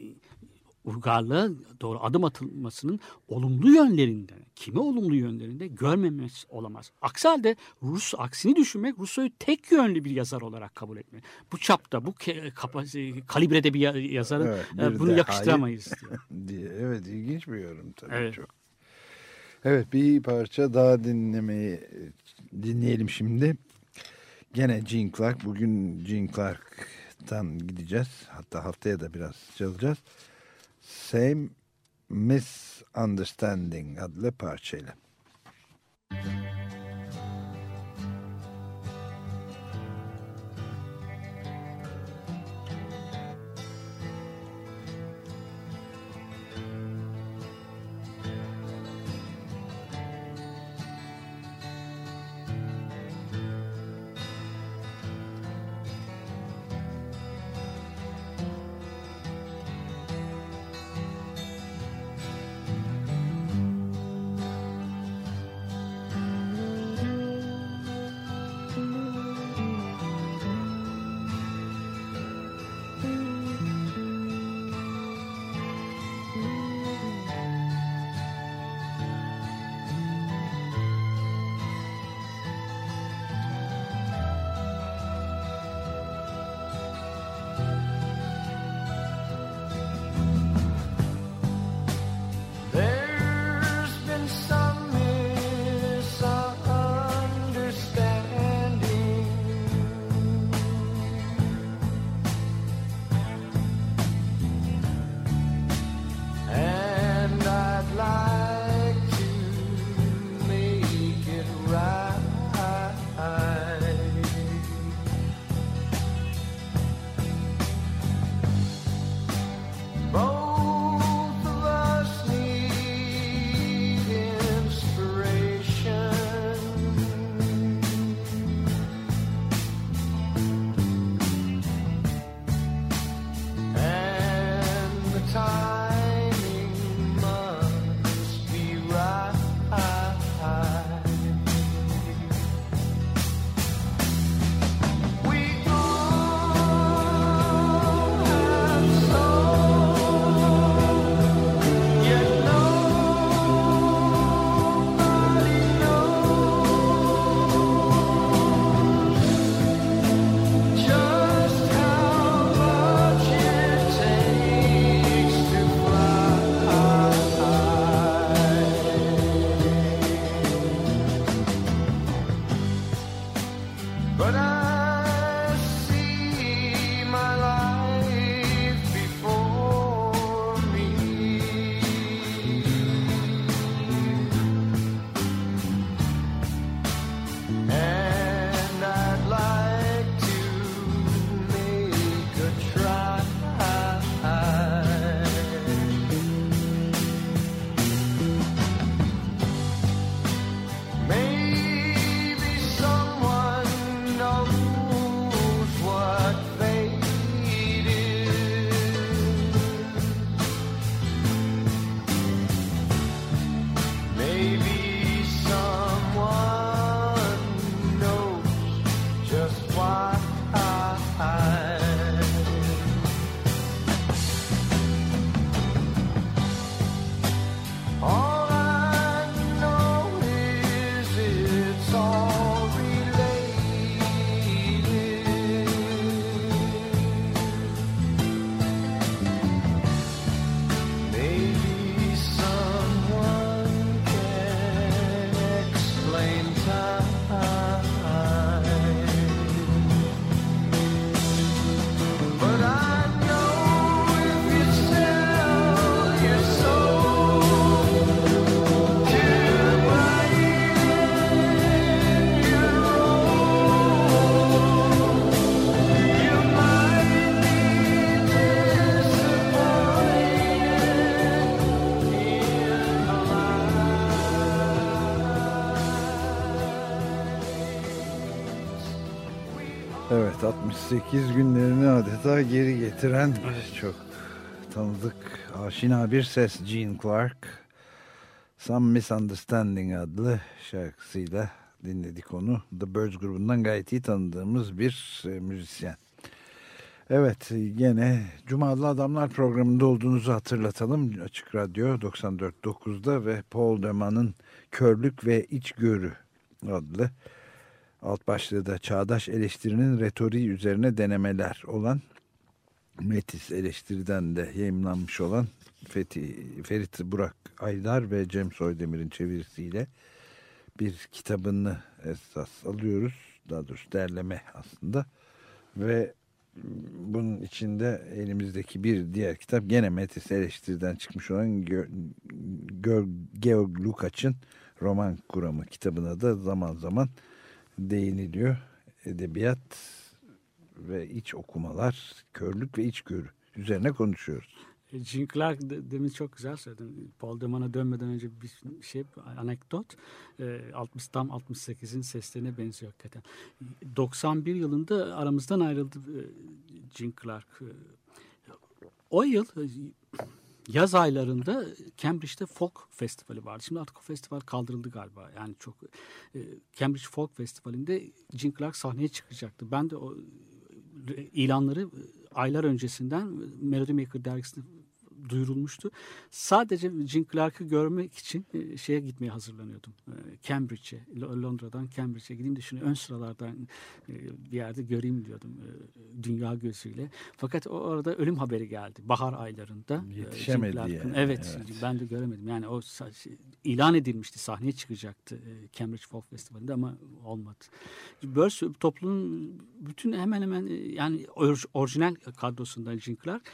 uygarlığa doğru adım atılmasının olumlu yönlerinde, kimi olumlu yönlerinde görmemesi olamaz. Aksi halde Rus aksini düşünmek Rousseau'yu tek yönlü bir yazar olarak kabul etmek. Bu çapta, bu kapa- kalibrede bir ya- yazarın Evet, e, bunu yakıştıramayız diye. Evet ilginç bir yorum tabii Evet. çok. Evet bir parça daha dinlemeyi dinleyelim şimdi. Gene Gene Clark. Bugün Gene Clark'tan gideceğiz. Hatta haftaya da biraz çalacağız. Same Misunderstanding adlı parçayla. Same what I 68 günlerini adeta geri getiren çok tanıdık, aşina bir ses Gene Clark. Some Misunderstanding adlı şarkısıyla dinledik onu. The Birds grubundan gayet iyi tanıdığımız bir e, müzisyen. Evet yine Cumalı Adamlar programında olduğunuzu hatırlatalım. Açık Radyo 94.9'da ve Paul Deman'ın Körlük ve İçgörü adlı alt başlığı da çağdaş eleştirinin retoriği üzerine denemeler olan Metis eleştiriden de yayınlanmış olan Fethi, Ferit Burak Aydar ve Cem Soydemir'in çevirisiyle bir kitabını esas alıyoruz. Daha doğrusu derleme aslında. Ve bunun içinde elimizdeki bir diğer kitap gene Metis eleştiriden çıkmış olan Georg Lukács'ın roman kuramı kitabına da zaman zaman değiniliyor. Edebiyat ve iç okumalar, körlük ve içgörü üzerine konuşuyoruz. E, Gene Clark de- demin çok güzel söyledin. Paul Deman'a dönmeden önce bir şey anekdot. E, 60 tam 68'in seslerine benziyor hakikaten. 91 yılında aramızdan ayrıldı e, Gene Clark. E, O yıl e, yaz aylarında Cambridge'de Folk Festivali vardı. Şimdi artık o festival kaldırıldı galiba. Yani çok e, Cambridge Folk Festivali'nde Gene Clark sahneye çıkacaktı. Ben de o e, ilanları e, aylar öncesinden Melody Maker dergisinde duyurulmuştu. Sadece Gene Clark'ı görmek için e, şeye gitmeye hazırlanıyordum. E, Cambridge'e, Londra'dan Cambridge'e gideyim de şunu ön sıralardan e, bir yerde göreyim diyordum e, dünya gözüyle. Fakat o arada ölüm haberi geldi bahar aylarında. Yetişemedi yani, Evet, evet. ben de göremedim. Yani o şey, ilan edilmişti sahneye çıkacaktı Cambridge Folk Festivali'nde ama olmadı. Börs toplumun bütün hemen hemen yani or- orijinal kadrosundan Gene Clark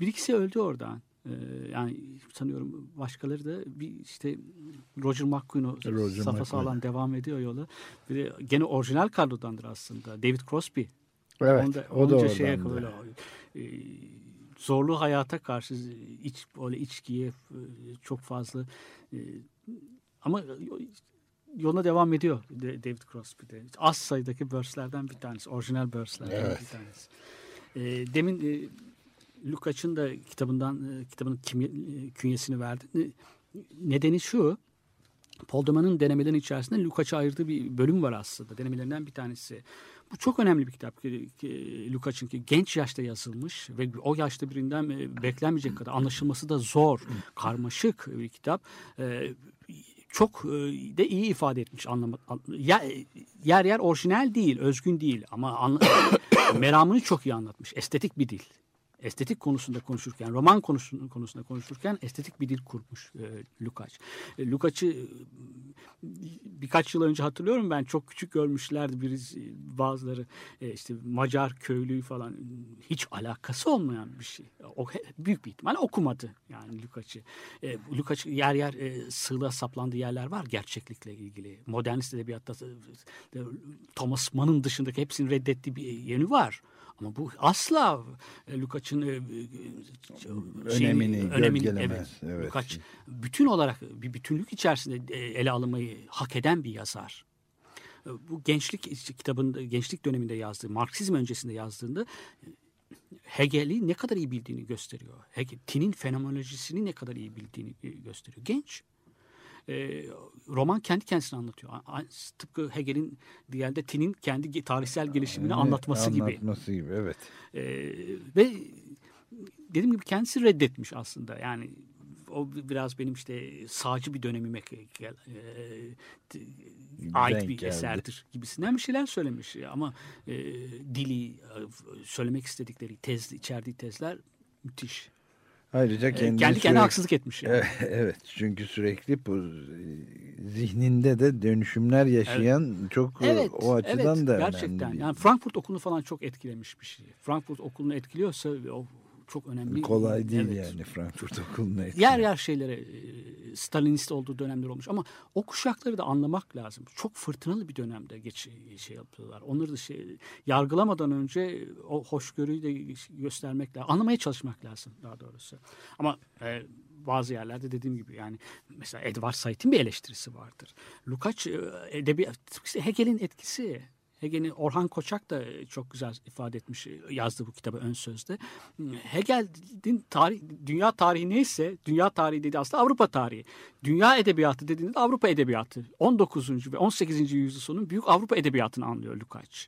bir ikisi öldü oradan. E, yani sanıyorum başkaları da bir işte Roger McQueen o Roger safa McQueen. sağlam devam ediyor yola. Bir de gene orijinal kadrodandır aslında. David Crosby. Evet, Onu da- o da şeye böyle, e, zorlu hayata karşı iç böyle içkiye e, çok fazla e, ama yoluna devam ediyor David Crosby'de. Az sayıdaki Börslerden bir tanesi. Orijinal Börslerden Evet. bir tanesi. E, demin e, Lukács'ın da kitabından e, kitabının kimya, e, künyesini verdi. Nedeni şu. Paul Deman'ın denemelerinin içerisinde Lukács'a ayırdığı bir bölüm var aslında. Denemelerinden bir tanesi. Bu çok önemli bir kitap. ki- ki Lukács'ın ki genç yaşta yazılmış ve o yaşta birinden e, beklenmeyecek kadar anlaşılması da zor, karmaşık bir kitap. Çok de iyi ifade etmiş anlamı. an- Yer, yer orijinal değil, özgün değil ama meramını çok iyi anlatmış. Estetik bir dil. Estetik konusunda konuşurken, roman konusunda, konuşurken estetik bir dil kurmuş e, Lukács. E, Lukács'ı e, birkaç yıl önce hatırlıyorum ben çok küçük görmüşlerdi birisi bazıları e, işte Macar köylüyü falan hiç alakası olmayan bir şey. O he- büyük bir ihtimal okumadı yani Lukács'ı. E, Lukács yer yer e, sığlığa saplandığı yerler var gerçeklikle ilgili. Modernist edebiyatta e, Thomas Mann'ın dışındaki hepsini reddettiği bir yönü var. Ama bu asla e, Lukács'ın e, e, şeyini- Önemini gölgelemez, Evet, evet. Lukács bütün olarak bir bütünlük içerisinde ele alınmayı hak eden bir yazar. Bu gençlik kitabında, gençlik döneminde yazdığı, Marksizm öncesinde yazdığında Hegel'i ne kadar iyi bildiğini gösteriyor. Hegel, Tin'in fenomenolojisini ne kadar iyi bildiğini gösteriyor. Genç. E, roman kendi kendisini anlatıyor. Tıpkı Hegel'in diğerde Tin'in kendi tarihsel gelişimini Evet, anlatması gibi. Anlatması gibi evet. Ee, ve dediğim gibi kendisi reddetmiş aslında. Yani o biraz benim işte sağcı bir dönemime e, ait Denk bir geldi. eserdir gibisinden bir şeyler söylemiş. Ama e, dili, e, söylemek istedikleri tez, içerdiği tezler müthiş. Ayrıca E, kendi kendi kendine sürekli- haksızlık etmiş. Yani. Evet, evet çünkü sürekli bu e, zihninde de dönüşümler yaşayan çok e, Evet, o açıdan evet, da gerçekten. önemli. bir- Yani Frankfurt okulunu falan çok etkilemiş bir şey. Frankfurt okulunu etkiliyorsa o çok önemli. Kolay değil Evet. yani Frankfurt okuluna Yer etkilemek. yer şeylere e, Stalinist olduğu dönemler olmuş ama o kuşakları da anlamak lazım. Çok fırtınalı bir dönemde geç şey yapıyorlar. Onları da şey yargılamadan önce o hoşgörüyü de göstermek lazım. Anlamaya çalışmak lazım daha doğrusu. Ama e, bazı yerlerde dediğim gibi yani mesela Edward Said'in bir eleştirisi vardır. Lukács e, edebiyat Hegel'in etkisi Hegel'in Orhan Koçak da çok güzel ifade etmiş yazdı bu kitabı ön sözde. Hegel'in tarih, dünya tarihi neyse dünya tarihi dedi aslında Avrupa tarihi. Dünya edebiyatı dediğinde Avrupa edebiyatı. 19. ve 18. yüzyıl sonu büyük Avrupa edebiyatını anlıyor Lukács.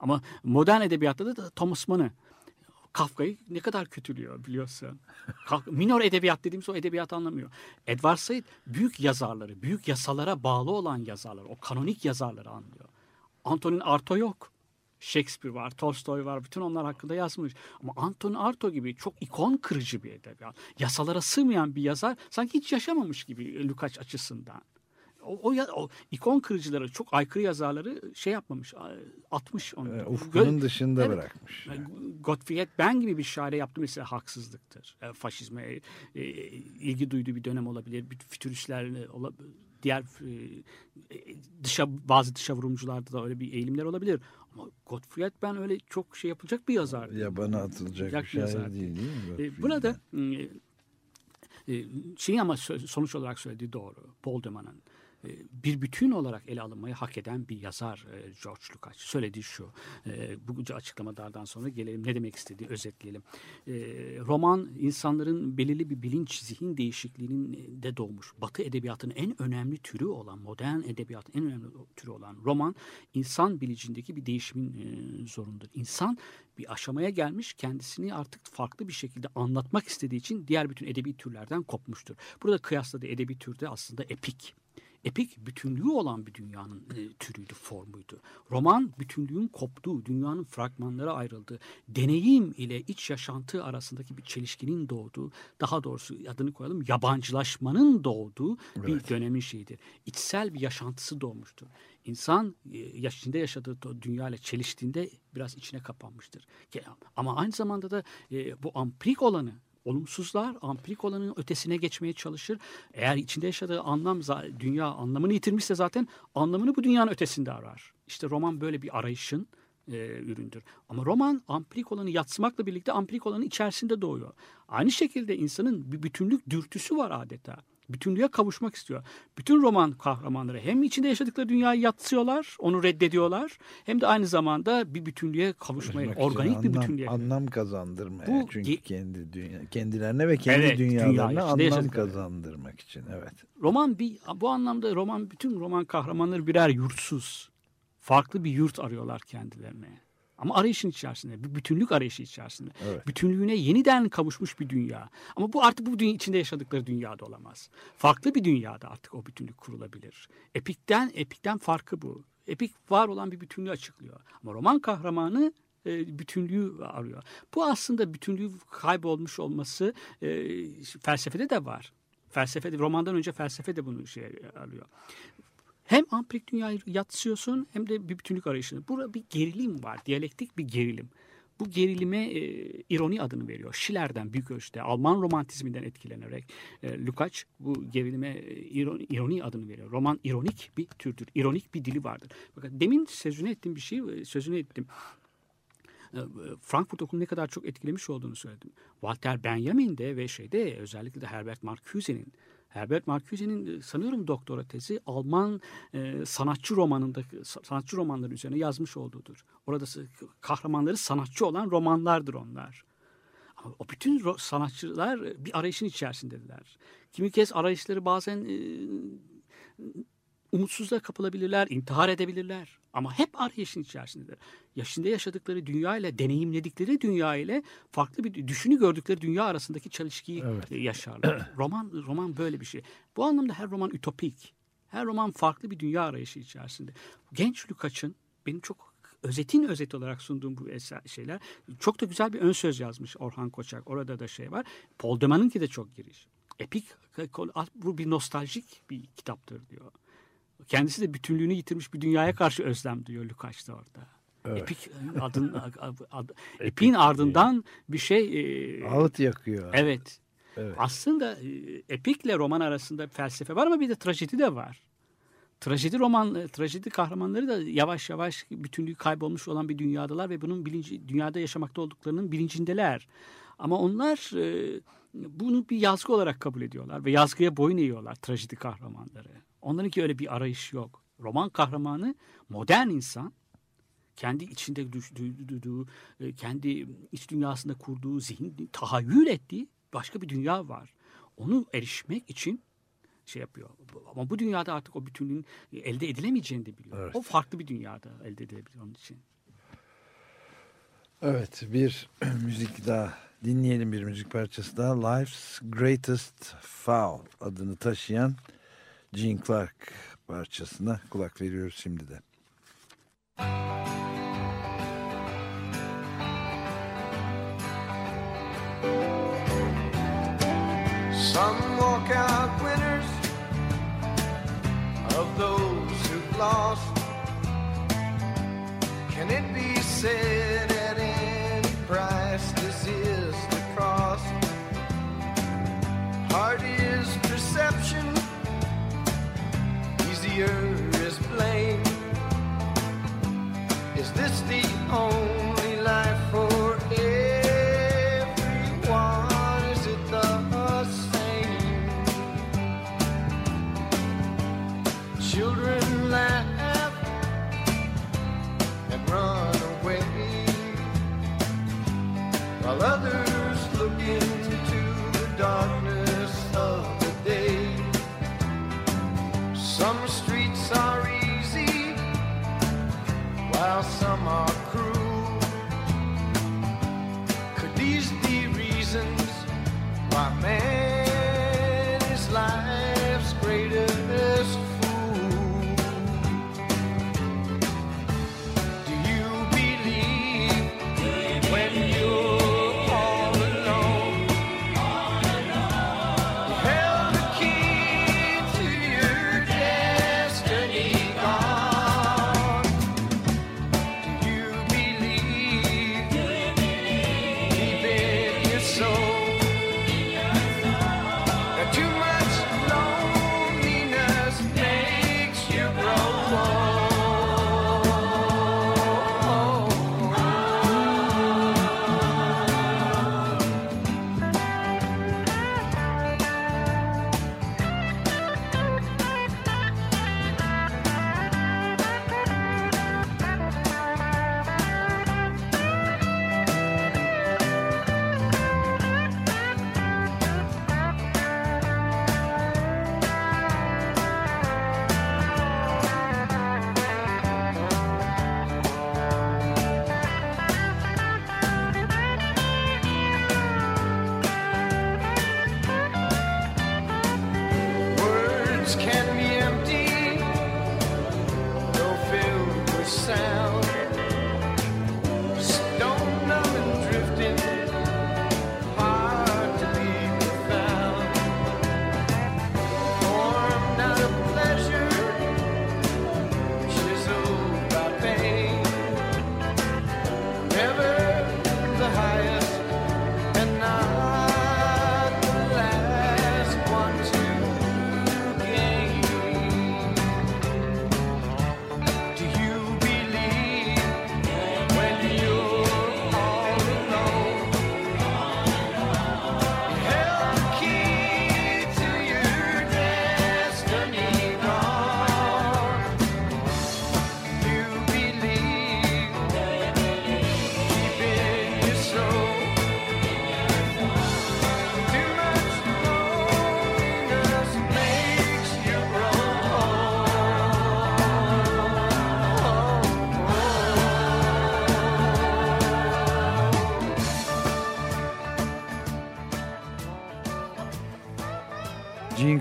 Ama modern edebiyatta da Thomas Mann'ı Kafka'yı ne kadar kötülüyor biliyorsun. Minor edebiyat dediğimiz o edebiyat anlamıyor. Edward Said büyük yazarları, büyük yasalara bağlı olan yazarları, o kanonik yazarları anlıyor. Antonin Arto yok. Shakespeare var, Tolstoy var. Bütün onlar hakkında yazmış. Ama Antonin Arto gibi çok ikon kırıcı bir edebiyat. Yasalara sığmayan bir yazar sanki hiç yaşamamış gibi Lukács açısından. O, o, o ikon kırıcıları, çok aykırı yazarları şey yapmamış, atmış onu. E, ufkunun Gö- dışında Evet. bırakmış. Yani Gottfried Ben gibi bir şaire yaptı mesela haksızlıktır. E, faşizme e, e, ilgi duyduğu bir dönem olabilir. Bir fütüristlerle ola- diğer e, dışa bazı dışa vurumcularda da öyle bir eğilimler olabilir. Ama Gottfried Ben öyle çok şey yapılacak bir yazar. Yabana atılacak Yak bir şair yazar. değil değil mi? E, Gottfried? burada e, e, şeyi ama sonuç olarak söylediği doğru. Paul Deman'ın e, bir bütün olarak ele alınmayı hak eden bir yazar e, George Lukács. Söylediği şu. E, bu açıklamalardan sonra gelelim ne demek istediği özetleyelim. E, roman insanların belirli bir bilinç zihin değişikliğinin de doğmuş. Batı edebiyatının en önemli türü olan modern edebiyatın en önemli türü olan roman insan bilincindeki bir değişimin zorundadır. İnsan bir aşamaya gelmiş kendisini artık farklı bir şekilde anlatmak istediği için diğer bütün edebi türlerden kopmuştur. Burada kıyasladığı edebi türde aslında epik. Epik bütünlüğü olan bir dünyanın e, türüydü, formuydu. Roman bütünlüğün koptuğu, dünyanın fragmanlara ayrıldığı, deneyim ile iç yaşantı arasındaki bir çelişkinin doğduğu, daha doğrusu adını koyalım yabancılaşmanın doğduğu bir dönemin şeyidir. İçsel bir yaşantısı doğmuştur. İnsan e, yaşında yaşadığı o dünyayla çeliştiğinde biraz içine kapanmıştır. Ama aynı zamanda da e, bu amprik olanı olumsuzlar ampirik olanın ötesine geçmeye çalışır. Eğer içinde yaşadığı anlam dünya anlamını yitirmişse zaten anlamını bu dünyanın ötesinde arar. İşte roman böyle bir arayışın e, üründür. Ama roman ampirik olanı yatsımakla birlikte ampirik olanın içerisinde doğuyor. Aynı şekilde insanın bir bütünlük dürtüsü var adeta. Bütünlüğe kavuşmak istiyor. Bütün roman kahramanları hem içinde yaşadıkları dünyayı yatsıyorlar, onu reddediyorlar. Hem de aynı zamanda bir bütünlüğe kavuşmaya, Kavuşmak organik bir anlam, bütünlüğe. Anlam kazandırmaya. Bu Çünkü kendi dünya, kendilerine ve kendi Evet, dünya dünyalarına anlam yaşadıkları. kazandırmak için. Evet. Roman bir bu anlamda roman bütün roman kahramanları birer yurtsuz. Farklı bir yurt arıyorlar kendilerine. Ama arayışın içerisinde, bir bütünlük arayışı içerisinde. Evet. Bütünlüğüne yeniden kavuşmuş bir dünya. Ama bu artık bu dünya içinde yaşadıkları dünyada olamaz. Farklı bir dünyada artık o bütünlük kurulabilir. Epikten epikten farkı bu. Epik var olan bir bütünlüğü açıklıyor. Ama roman kahramanı e, bütünlüğü arıyor. Bu aslında bütünlüğü kaybolmuş olması e, felsefede de var. Felsefede romandan önce felsefe de bunu şey alıyor. Hem ampirik dünyayı yatsıyorsun hem de bir bütünlük arayışını. Burada bir gerilim var. Diyalektik bir gerilim. Bu gerilime e, ironi adını veriyor. Schiller'den büyük ölçüde Alman romantizminden etkilenerek e, Lukács bu gerilime e, ironi, ironi adını veriyor. Roman ironik bir türdür. İronik bir dili vardır. Bakın demin sözünü ettiğim bir şey e, sözünü ettim. E, Frankfurt Okulu'nu ne kadar çok etkilemiş olduğunu söyledim. Walter Benjamin'de ve şeyde özellikle de Herbert Marcuse'nin Herbert Marcuse'nin e, sanıyorum doktora tezi Alman e, sanatçı romanında sanatçı romanları üzerine yazmış olduğudur. Orada kahramanları sanatçı olan romanlardır onlar. Ama o bütün sanatçılar e, bir arayışın içerisindeler. Kimi kez arayışları bazen e, umutsuzluğa kapılabilirler, intihar edebilirler. Ama hep arayışın içerisindedir. Yaşında yaşadıkları dünya ile, deneyimledikleri dünya ile farklı bir düşünü gördükleri dünya arasındaki çelişkiyi Evet. e, yaşarlar. roman roman böyle bir şey. Bu anlamda her roman ütopik. Her roman farklı bir dünya arayışı içerisinde. Genç Lukács'ın benim çok özetin özet olarak sunduğum bu eser, şeyler çok da güzel bir ön söz yazmış Orhan Koçak. Orada da şey var. Paul Deman'ınki de çok giriş. Epik bu bir nostaljik bir kitaptır diyor. Kendisi de bütünlüğünü yitirmiş bir dünyaya karşı özlem duyuyor Lukács da orada. Epik adın ad, ad, epin ardından bir şey e, Ağıt yakıyor. evet. Evet. Aslında e, epikle roman arasında felsefe var ama bir de trajedi de var. Trajedi roman, e, trajedi kahramanları da yavaş yavaş bütünlüğü kaybolmuş olan bir dünyadalar ve bunun bilinci, dünyada yaşamakta olduklarının bilincindeler. Ama onlar e, bunu bir yazgı olarak kabul ediyorlar ve yazgıya boyun eğiyorlar trajedi kahramanları. Onlarınki öyle bir arayış yok. Roman kahramanı modern insan kendi içinde duyduğu, e, kendi iç dünyasında kurduğu zihin, tahayyül ettiği başka bir dünya var. Onu erişmek için şey yapıyor. Ama bu dünyada artık o bütünlüğün elde edilemeyeceğini de biliyor. Evet. O farklı bir dünyada elde edilebilir onun için. Evet bir müzik daha dinleyelim bir müzik parçası daha. Life's Greatest Foul adını taşıyan Gene Clark parçasına kulak veriyoruz şimdi de. Some walk out winners of those who've lost. Can it be said easier is blame. Is this the only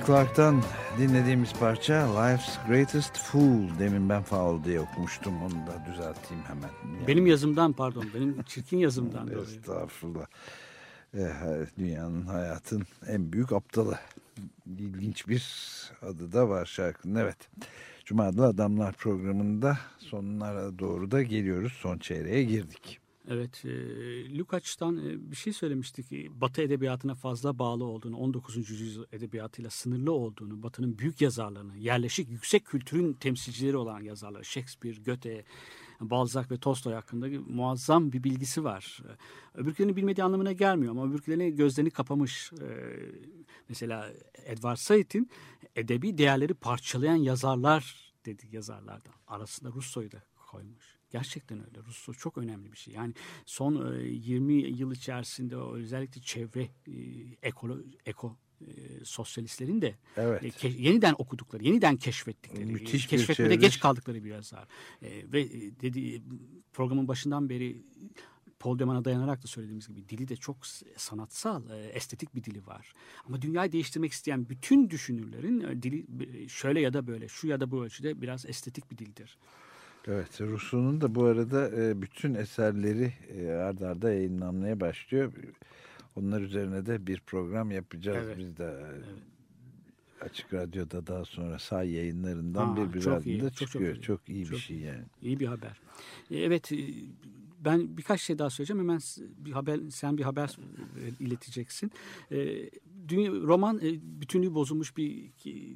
Clark'tan dinlediğimiz parça Life's Greatest Fool. Demin ben foul diye okumuştum. Onu da düzelteyim hemen. Yani, Benim yazımdan pardon, benim çirkin yazımdan. Estağfurullah. Eh, dünyanın hayatın en büyük aptalı. İlginç bir adı da var şarkının. Evet. Cuma'da Adamlar programında sonlara doğru da geliyoruz. Son çeyreğe girdik. Evet, e, Lukács'tan e, bir şey söylemiştik. ki, Batı edebiyatına fazla bağlı olduğunu, 19. yüzyıl edebiyatıyla sınırlı olduğunu, Batı'nın büyük yazarlarını, yerleşik yüksek kültürün temsilcileri olan yazarlar, Shakespeare, Goethe, Balzac ve Tolstoy hakkında muazzam bir bilgisi var. E, Öbürkülerini bilmediği anlamına gelmiyor ama öbürkülerini gözlerini kapamış. E, mesela Edward Said'in edebi değerleri parçalayan yazarlar dedi yazarlardan. Arasında Russo'yu da koymuş. Gerçekten öyle. Ruslu çok önemli bir şey. Yani son e, 20 yıl içerisinde özellikle çevre e, ekolo, eko e, sosyalistlerin de Evet. e, ke- yeniden okudukları, yeniden keşfettikleri, Müthiş bir keşfetmede çevre- geç kaldıkları bir yazar. E, ve e, dedi programın başından beri Paul Deman'a dayanarak da söylediğimiz gibi dili de çok sanatsal, e, estetik bir dili var. Ama dünyayı değiştirmek isteyen bütün düşünürlerin e, dili e, şöyle ya da böyle, şu ya da bu ölçüde biraz estetik bir dildir. Evet, Rousseau'nun da bu arada e, bütün eserleri e, ard arda yayınlanmaya başlıyor. Onlar üzerine de bir program yapacağız Evet. biz de. e, Açık Radyo'da daha sonra say yayınlarından Ha, bir bir çok iyi, ardında çok çok çıkıyor. iyi. Çok iyi bir Çok şey yani. İyi bir haber. Evet, ben birkaç şey daha söyleyeceğim. Hemen bir haber, sen bir haber ileteceksin. Dünya, roman bütünlüğü bozulmuş bir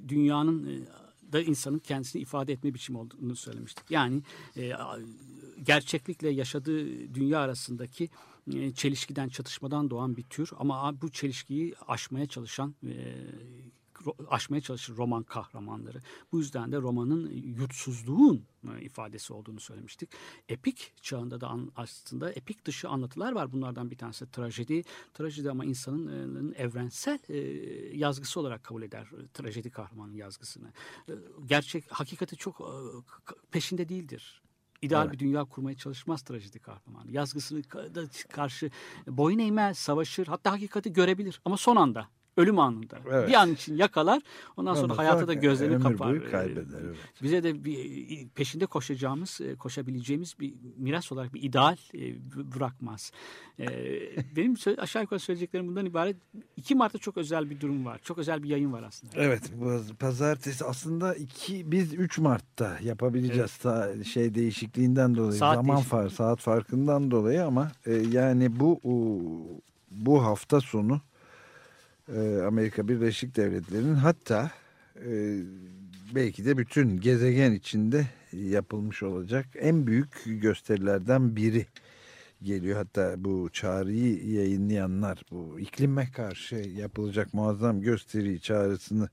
dünyanın da insanın kendisini ifade etme biçimi olduğunu söylemiştik. Yani e, gerçeklikle yaşadığı dünya arasındaki e, çelişkiden, çatışmadan doğan bir tür ama bu çelişkiyi aşmaya çalışan e, aşmaya çalışır roman kahramanları. Bu yüzden de romanın yutsuzluğun e, ifadesi olduğunu söylemiştik. Epik çağında da aslında epik dışı anlatılar var. Bunlardan bir tanesi trajedi. Trajedi ama insanın evrensel e, yazgısı olarak kabul eder e, trajedi kahramanın yazgısını. Gerçek, hakikati çok peşinde değildir. İdeal Evet. bir dünya kurmaya çalışmaz trajedi kahramanı. Yazgısını karşı boyun eğmez, savaşır. Hatta hakikati görebilir ama son anda. Ölüm anında. Evet. Bir an için yakalar. Ondan sonra Ondan hayata da gözlerini kapar. boyu Ee, kaybeder, evet. Bize de bir peşinde koşacağımız, e, koşabileceğimiz bir miras olarak bir ideal e, bırakmaz. Benim aşağı yukarı söyleyeceklerim bundan ibaret. 2 Mart'ta çok özel bir durum var. Çok özel bir yayın var aslında. Evet, bu pazartesi aslında iki biz 3 Mart'ta yapabileceğiz Ta- şey değişikliğinden dolayı, Saat zaman far saat farkından dolayı ama e, yani bu bu hafta sonu e, Amerika Birleşik Devletleri'nin hatta e, belki de bütün gezegen içinde yapılmış olacak en büyük gösterilerden biri geliyor. Hatta bu çağrıyı yayınlayanlar bu iklime karşı yapılacak muazzam gösteri çağrısını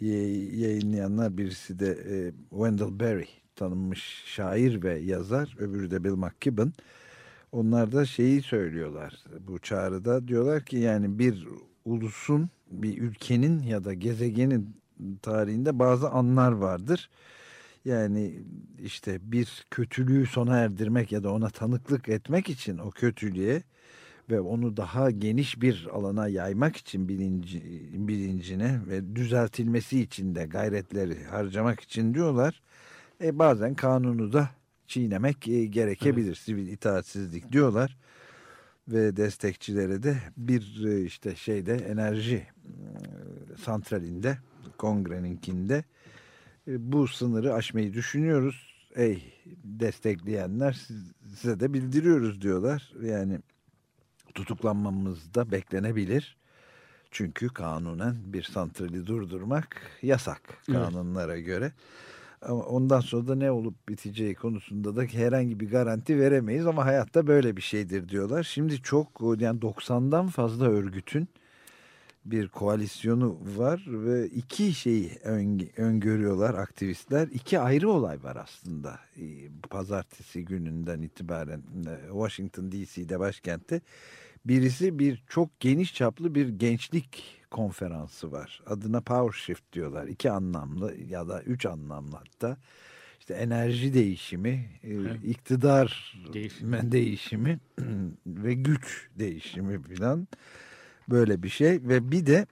yayınlayanlar birisi de e, Wendell Berry tanınmış şair ve yazar öbürü de Bill McKibben. Onlar da şeyi söylüyorlar bu çağrıda diyorlar ki yani bir ulusun bir ülkenin ya da gezegenin tarihinde bazı anlar vardır. Yani işte bir kötülüğü sona erdirmek ya da ona tanıklık etmek için o kötülüğe ve onu daha geniş bir alana yaymak için bilinci, bilincine ve düzeltilmesi için de gayretleri harcamak için diyorlar. E bazen kanunu da çiğnemek e, gerekebilir. Sivil itaatsizlik diyorlar. Ve destekçilere de bir e, işte şeyde enerji e, santralinde kongreninkinde e, bu sınırı aşmayı düşünüyoruz. Ey destekleyenler siz- size de bildiriyoruz diyorlar. Yani tutuklanmamız da beklenebilir. Çünkü kanunen bir santrali durdurmak yasak Evet. kanunlara göre. Ama ondan sonra da ne olup biteceği konusunda da herhangi bir garanti veremeyiz ama hayatta böyle bir şeydir diyorlar. Şimdi çok yani 90'dan fazla örgütün bir koalisyonu var ve iki şeyi ön- öngörüyorlar aktivistler. İki ayrı olay var aslında. Ee, Pazartesi gününden itibaren e, Washington DC'de başkentte. Birisi bir çok geniş çaplı bir gençlik konferansı var. Adına Power Shift diyorlar. İki anlamlı ya da üç anlamlı hatta. İşte enerji değişimi, e, iktidar Değişimi. değişimi ve güç değişimi falan böyle bir şey ve bir de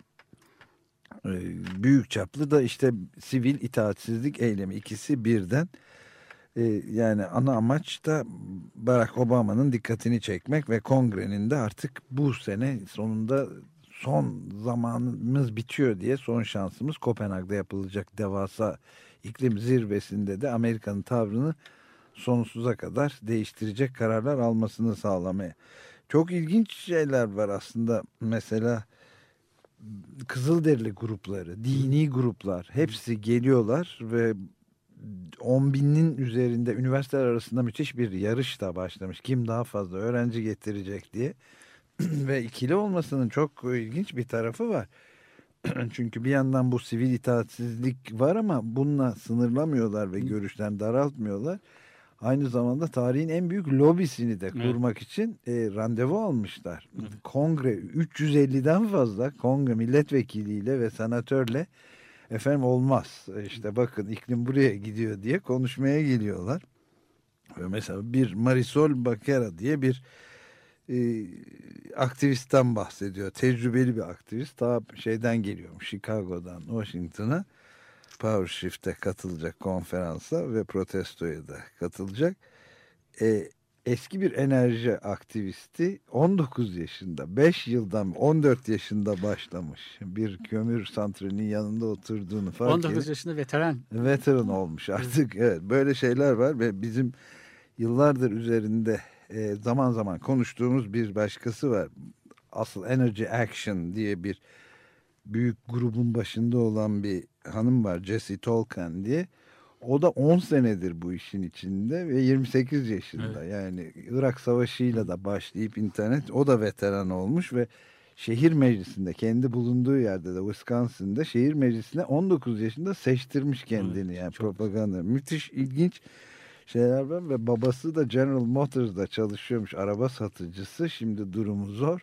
e, büyük çaplı da işte sivil itaatsizlik eylemi ikisi birden yani ana amaç da Barack Obama'nın dikkatini çekmek ve kongrenin de artık bu sene sonunda son zamanımız bitiyor diye son şansımız Kopenhag'da yapılacak devasa iklim zirvesinde de Amerika'nın tavrını sonsuza kadar değiştirecek kararlar almasını sağlamaya. Çok ilginç şeyler var aslında. Mesela Kızılderili grupları, dini gruplar hepsi geliyorlar ve 10 binin üzerinde üniversiteler arasında müthiş bir yarış da başlamış. Kim daha fazla öğrenci getirecek diye. ve ikili olmasının çok ilginç bir tarafı var. Çünkü bir yandan bu sivil itaatsizlik var ama bununla sınırlamıyorlar ve görüşten daraltmıyorlar. aynı zamanda tarihin en büyük lobisini de kurmak için e, randevu almışlar. Kongre 350'den fazla kongre milletvekiliyle ve senatörle efendim olmaz E, işte bakın iklim buraya gidiyor diye konuşmaya geliyorlar. Ve mesela bir Marisol Bakera diye bir e, aktivistten bahsediyor. Tecrübeli bir aktivist. Daha şeyden geliyormuş Chicago'dan Washington'a. Power Shift'e katılacak konferansa ve protestoya da katılacak. E, eski bir enerji aktivisti 19 yaşında 5 yıldan 14 yaşında başlamış. Bir kömür santralinin yanında oturduğunu fark 19 edip yaşında veteran. veteran olmuş artık. Evet böyle şeyler var ve bizim yıllardır üzerinde e, zaman zaman konuştuğumuz bir başkası var. Asıl Energy Action diye bir büyük grubun başında olan bir hanım var Jessie Tolkien diye. O da 10 senedir bu işin içinde ve 28 yaşında. Yani Irak Savaşı'yla da başlayıp internet o da veteran olmuş ve şehir meclisinde kendi bulunduğu yerde de Wisconsin'da şehir meclisine 19 yaşında seçtirmiş kendini yani propaganda. Müthiş ilginç şeyler var ve babası da General Motors'da çalışıyormuş araba satıcısı. Şimdi durumu zor.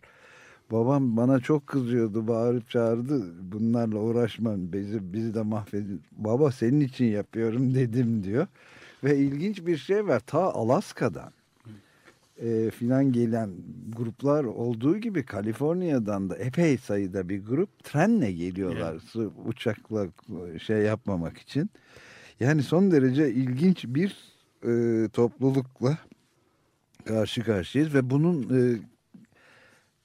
Babam bana çok kızıyordu, bağırıp çağırdı. Bunlarla uğraşmam, bizi, bizi de mahvedin. Baba senin için yapıyorum dedim diyor. Ve ilginç bir şey var. Ta Alaska'dan e, filan gelen gruplar olduğu gibi Kaliforniya'dan da epey sayıda bir grup trenle geliyorlar. Su- Uçakla şey yapmamak için. Yani son derece ilginç bir e, toplulukla karşı karşıyayız ve bunun e,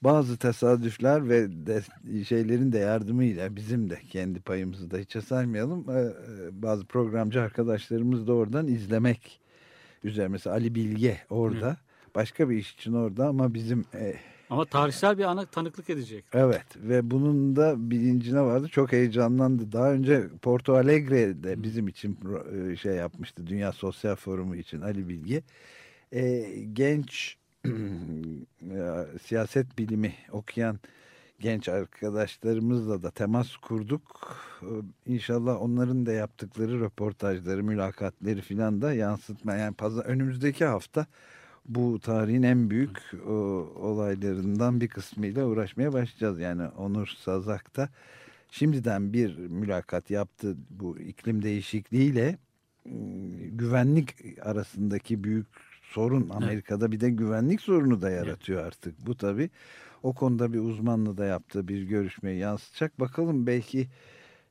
bazı tesadüfler ve de, şeylerin de yardımıyla bizim de kendi payımızı da hiçe saymayalım. e, e, bazı programcı arkadaşlarımız da oradan izlemek üzere. Mesela Ali Bilge orada. Başka bir iş için orada ama bizim e, Ama tarihsel bir ana tanıklık edecek. Evet ve bunun da bilincine vardı. Çok heyecanlandı. Daha önce Porto Alegre'de bizim için e, şey yapmıştı. Dünya Sosyal Forumu için Ali Bilge. E, genç siyaset bilimi okuyan genç arkadaşlarımızla da temas kurduk. E, İnşallah onların da yaptıkları röportajları, mülakatleri filan da yansıtma. Yani pazar, önümüzdeki hafta bu tarihin en büyük o, olaylarından bir kısmıyla uğraşmaya başlayacağız. Yani Onur Sazak da şimdiden bir mülakat yaptı bu iklim değişikliğiyle ıı, güvenlik arasındaki büyük sorun Amerika'da bir de güvenlik sorunu da yaratıyor artık. Bu tabi o konuda bir uzmanla da yaptığı bir görüşmeyi yansıtacak. Bakalım belki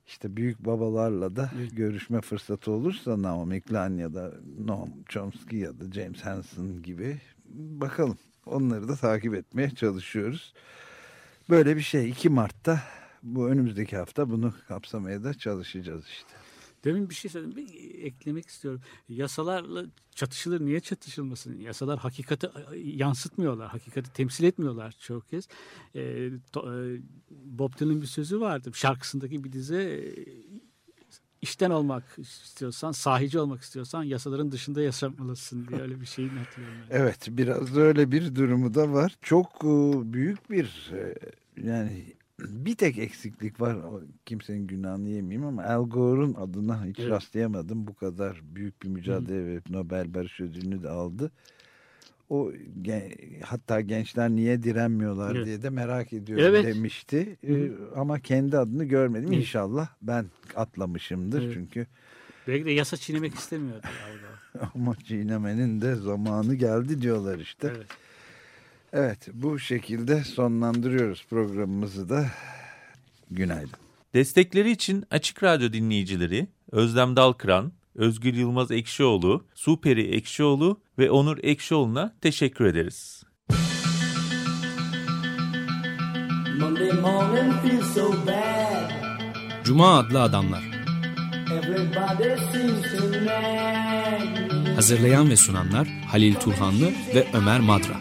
işte büyük babalarla da görüşme fırsatı olursa Naomi Klein ya da Noam Chomsky ya da James Hansen gibi bakalım. Onları da takip etmeye çalışıyoruz. Böyle bir şey 2 Mart'ta bu önümüzdeki hafta bunu kapsamaya da çalışacağız işte. Demin bir şey söyledim. Bir eklemek istiyorum. Yasalarla çatışılır. Niye çatışılmasın? Yasalar hakikati yansıtmıyorlar. Hakikati temsil etmiyorlar çok kez. E, to- e, Bob Dylan'ın bir sözü vardı. Şarkısındaki bir dize e, işten olmak istiyorsan, sahici olmak istiyorsan yasaların dışında yaşamalısın diye öyle bir şeyini hatırlıyorum. ben. Evet biraz da öyle bir durumu da var. Çok e, büyük bir e, yani bir tek eksiklik var. Kimsenin günahını yemeyeyim ama Al Gore'un adına hiç Evet. rastlayamadım. Bu kadar büyük bir mücadele ve Nobel Barış Ödülünü de aldı. O gen- hatta gençler niye direnmiyorlar Evet. diye de merak ediyorum Evet. demişti. E, ama kendi adını görmedim. İnşallah ben atlamışımdır Evet. çünkü Belki de yasa çiğnemek istemiyordu. Ama çiğnemenin de zamanı geldi diyorlar işte. Evet. Evet bu şekilde sonlandırıyoruz programımızı da. Günaydın. Destekleri için Açık Radyo dinleyicileri Özlem Dalkıran, Özgür Yılmaz Ekşioğlu, Superi Ekşioğlu ve Onur Ekşioğlu'na teşekkür ederiz. Monday morning feels so bad. Cuma adlı adamlar. Hazırlayan ve sunanlar Halil Turhanlı ve Ömer Madra.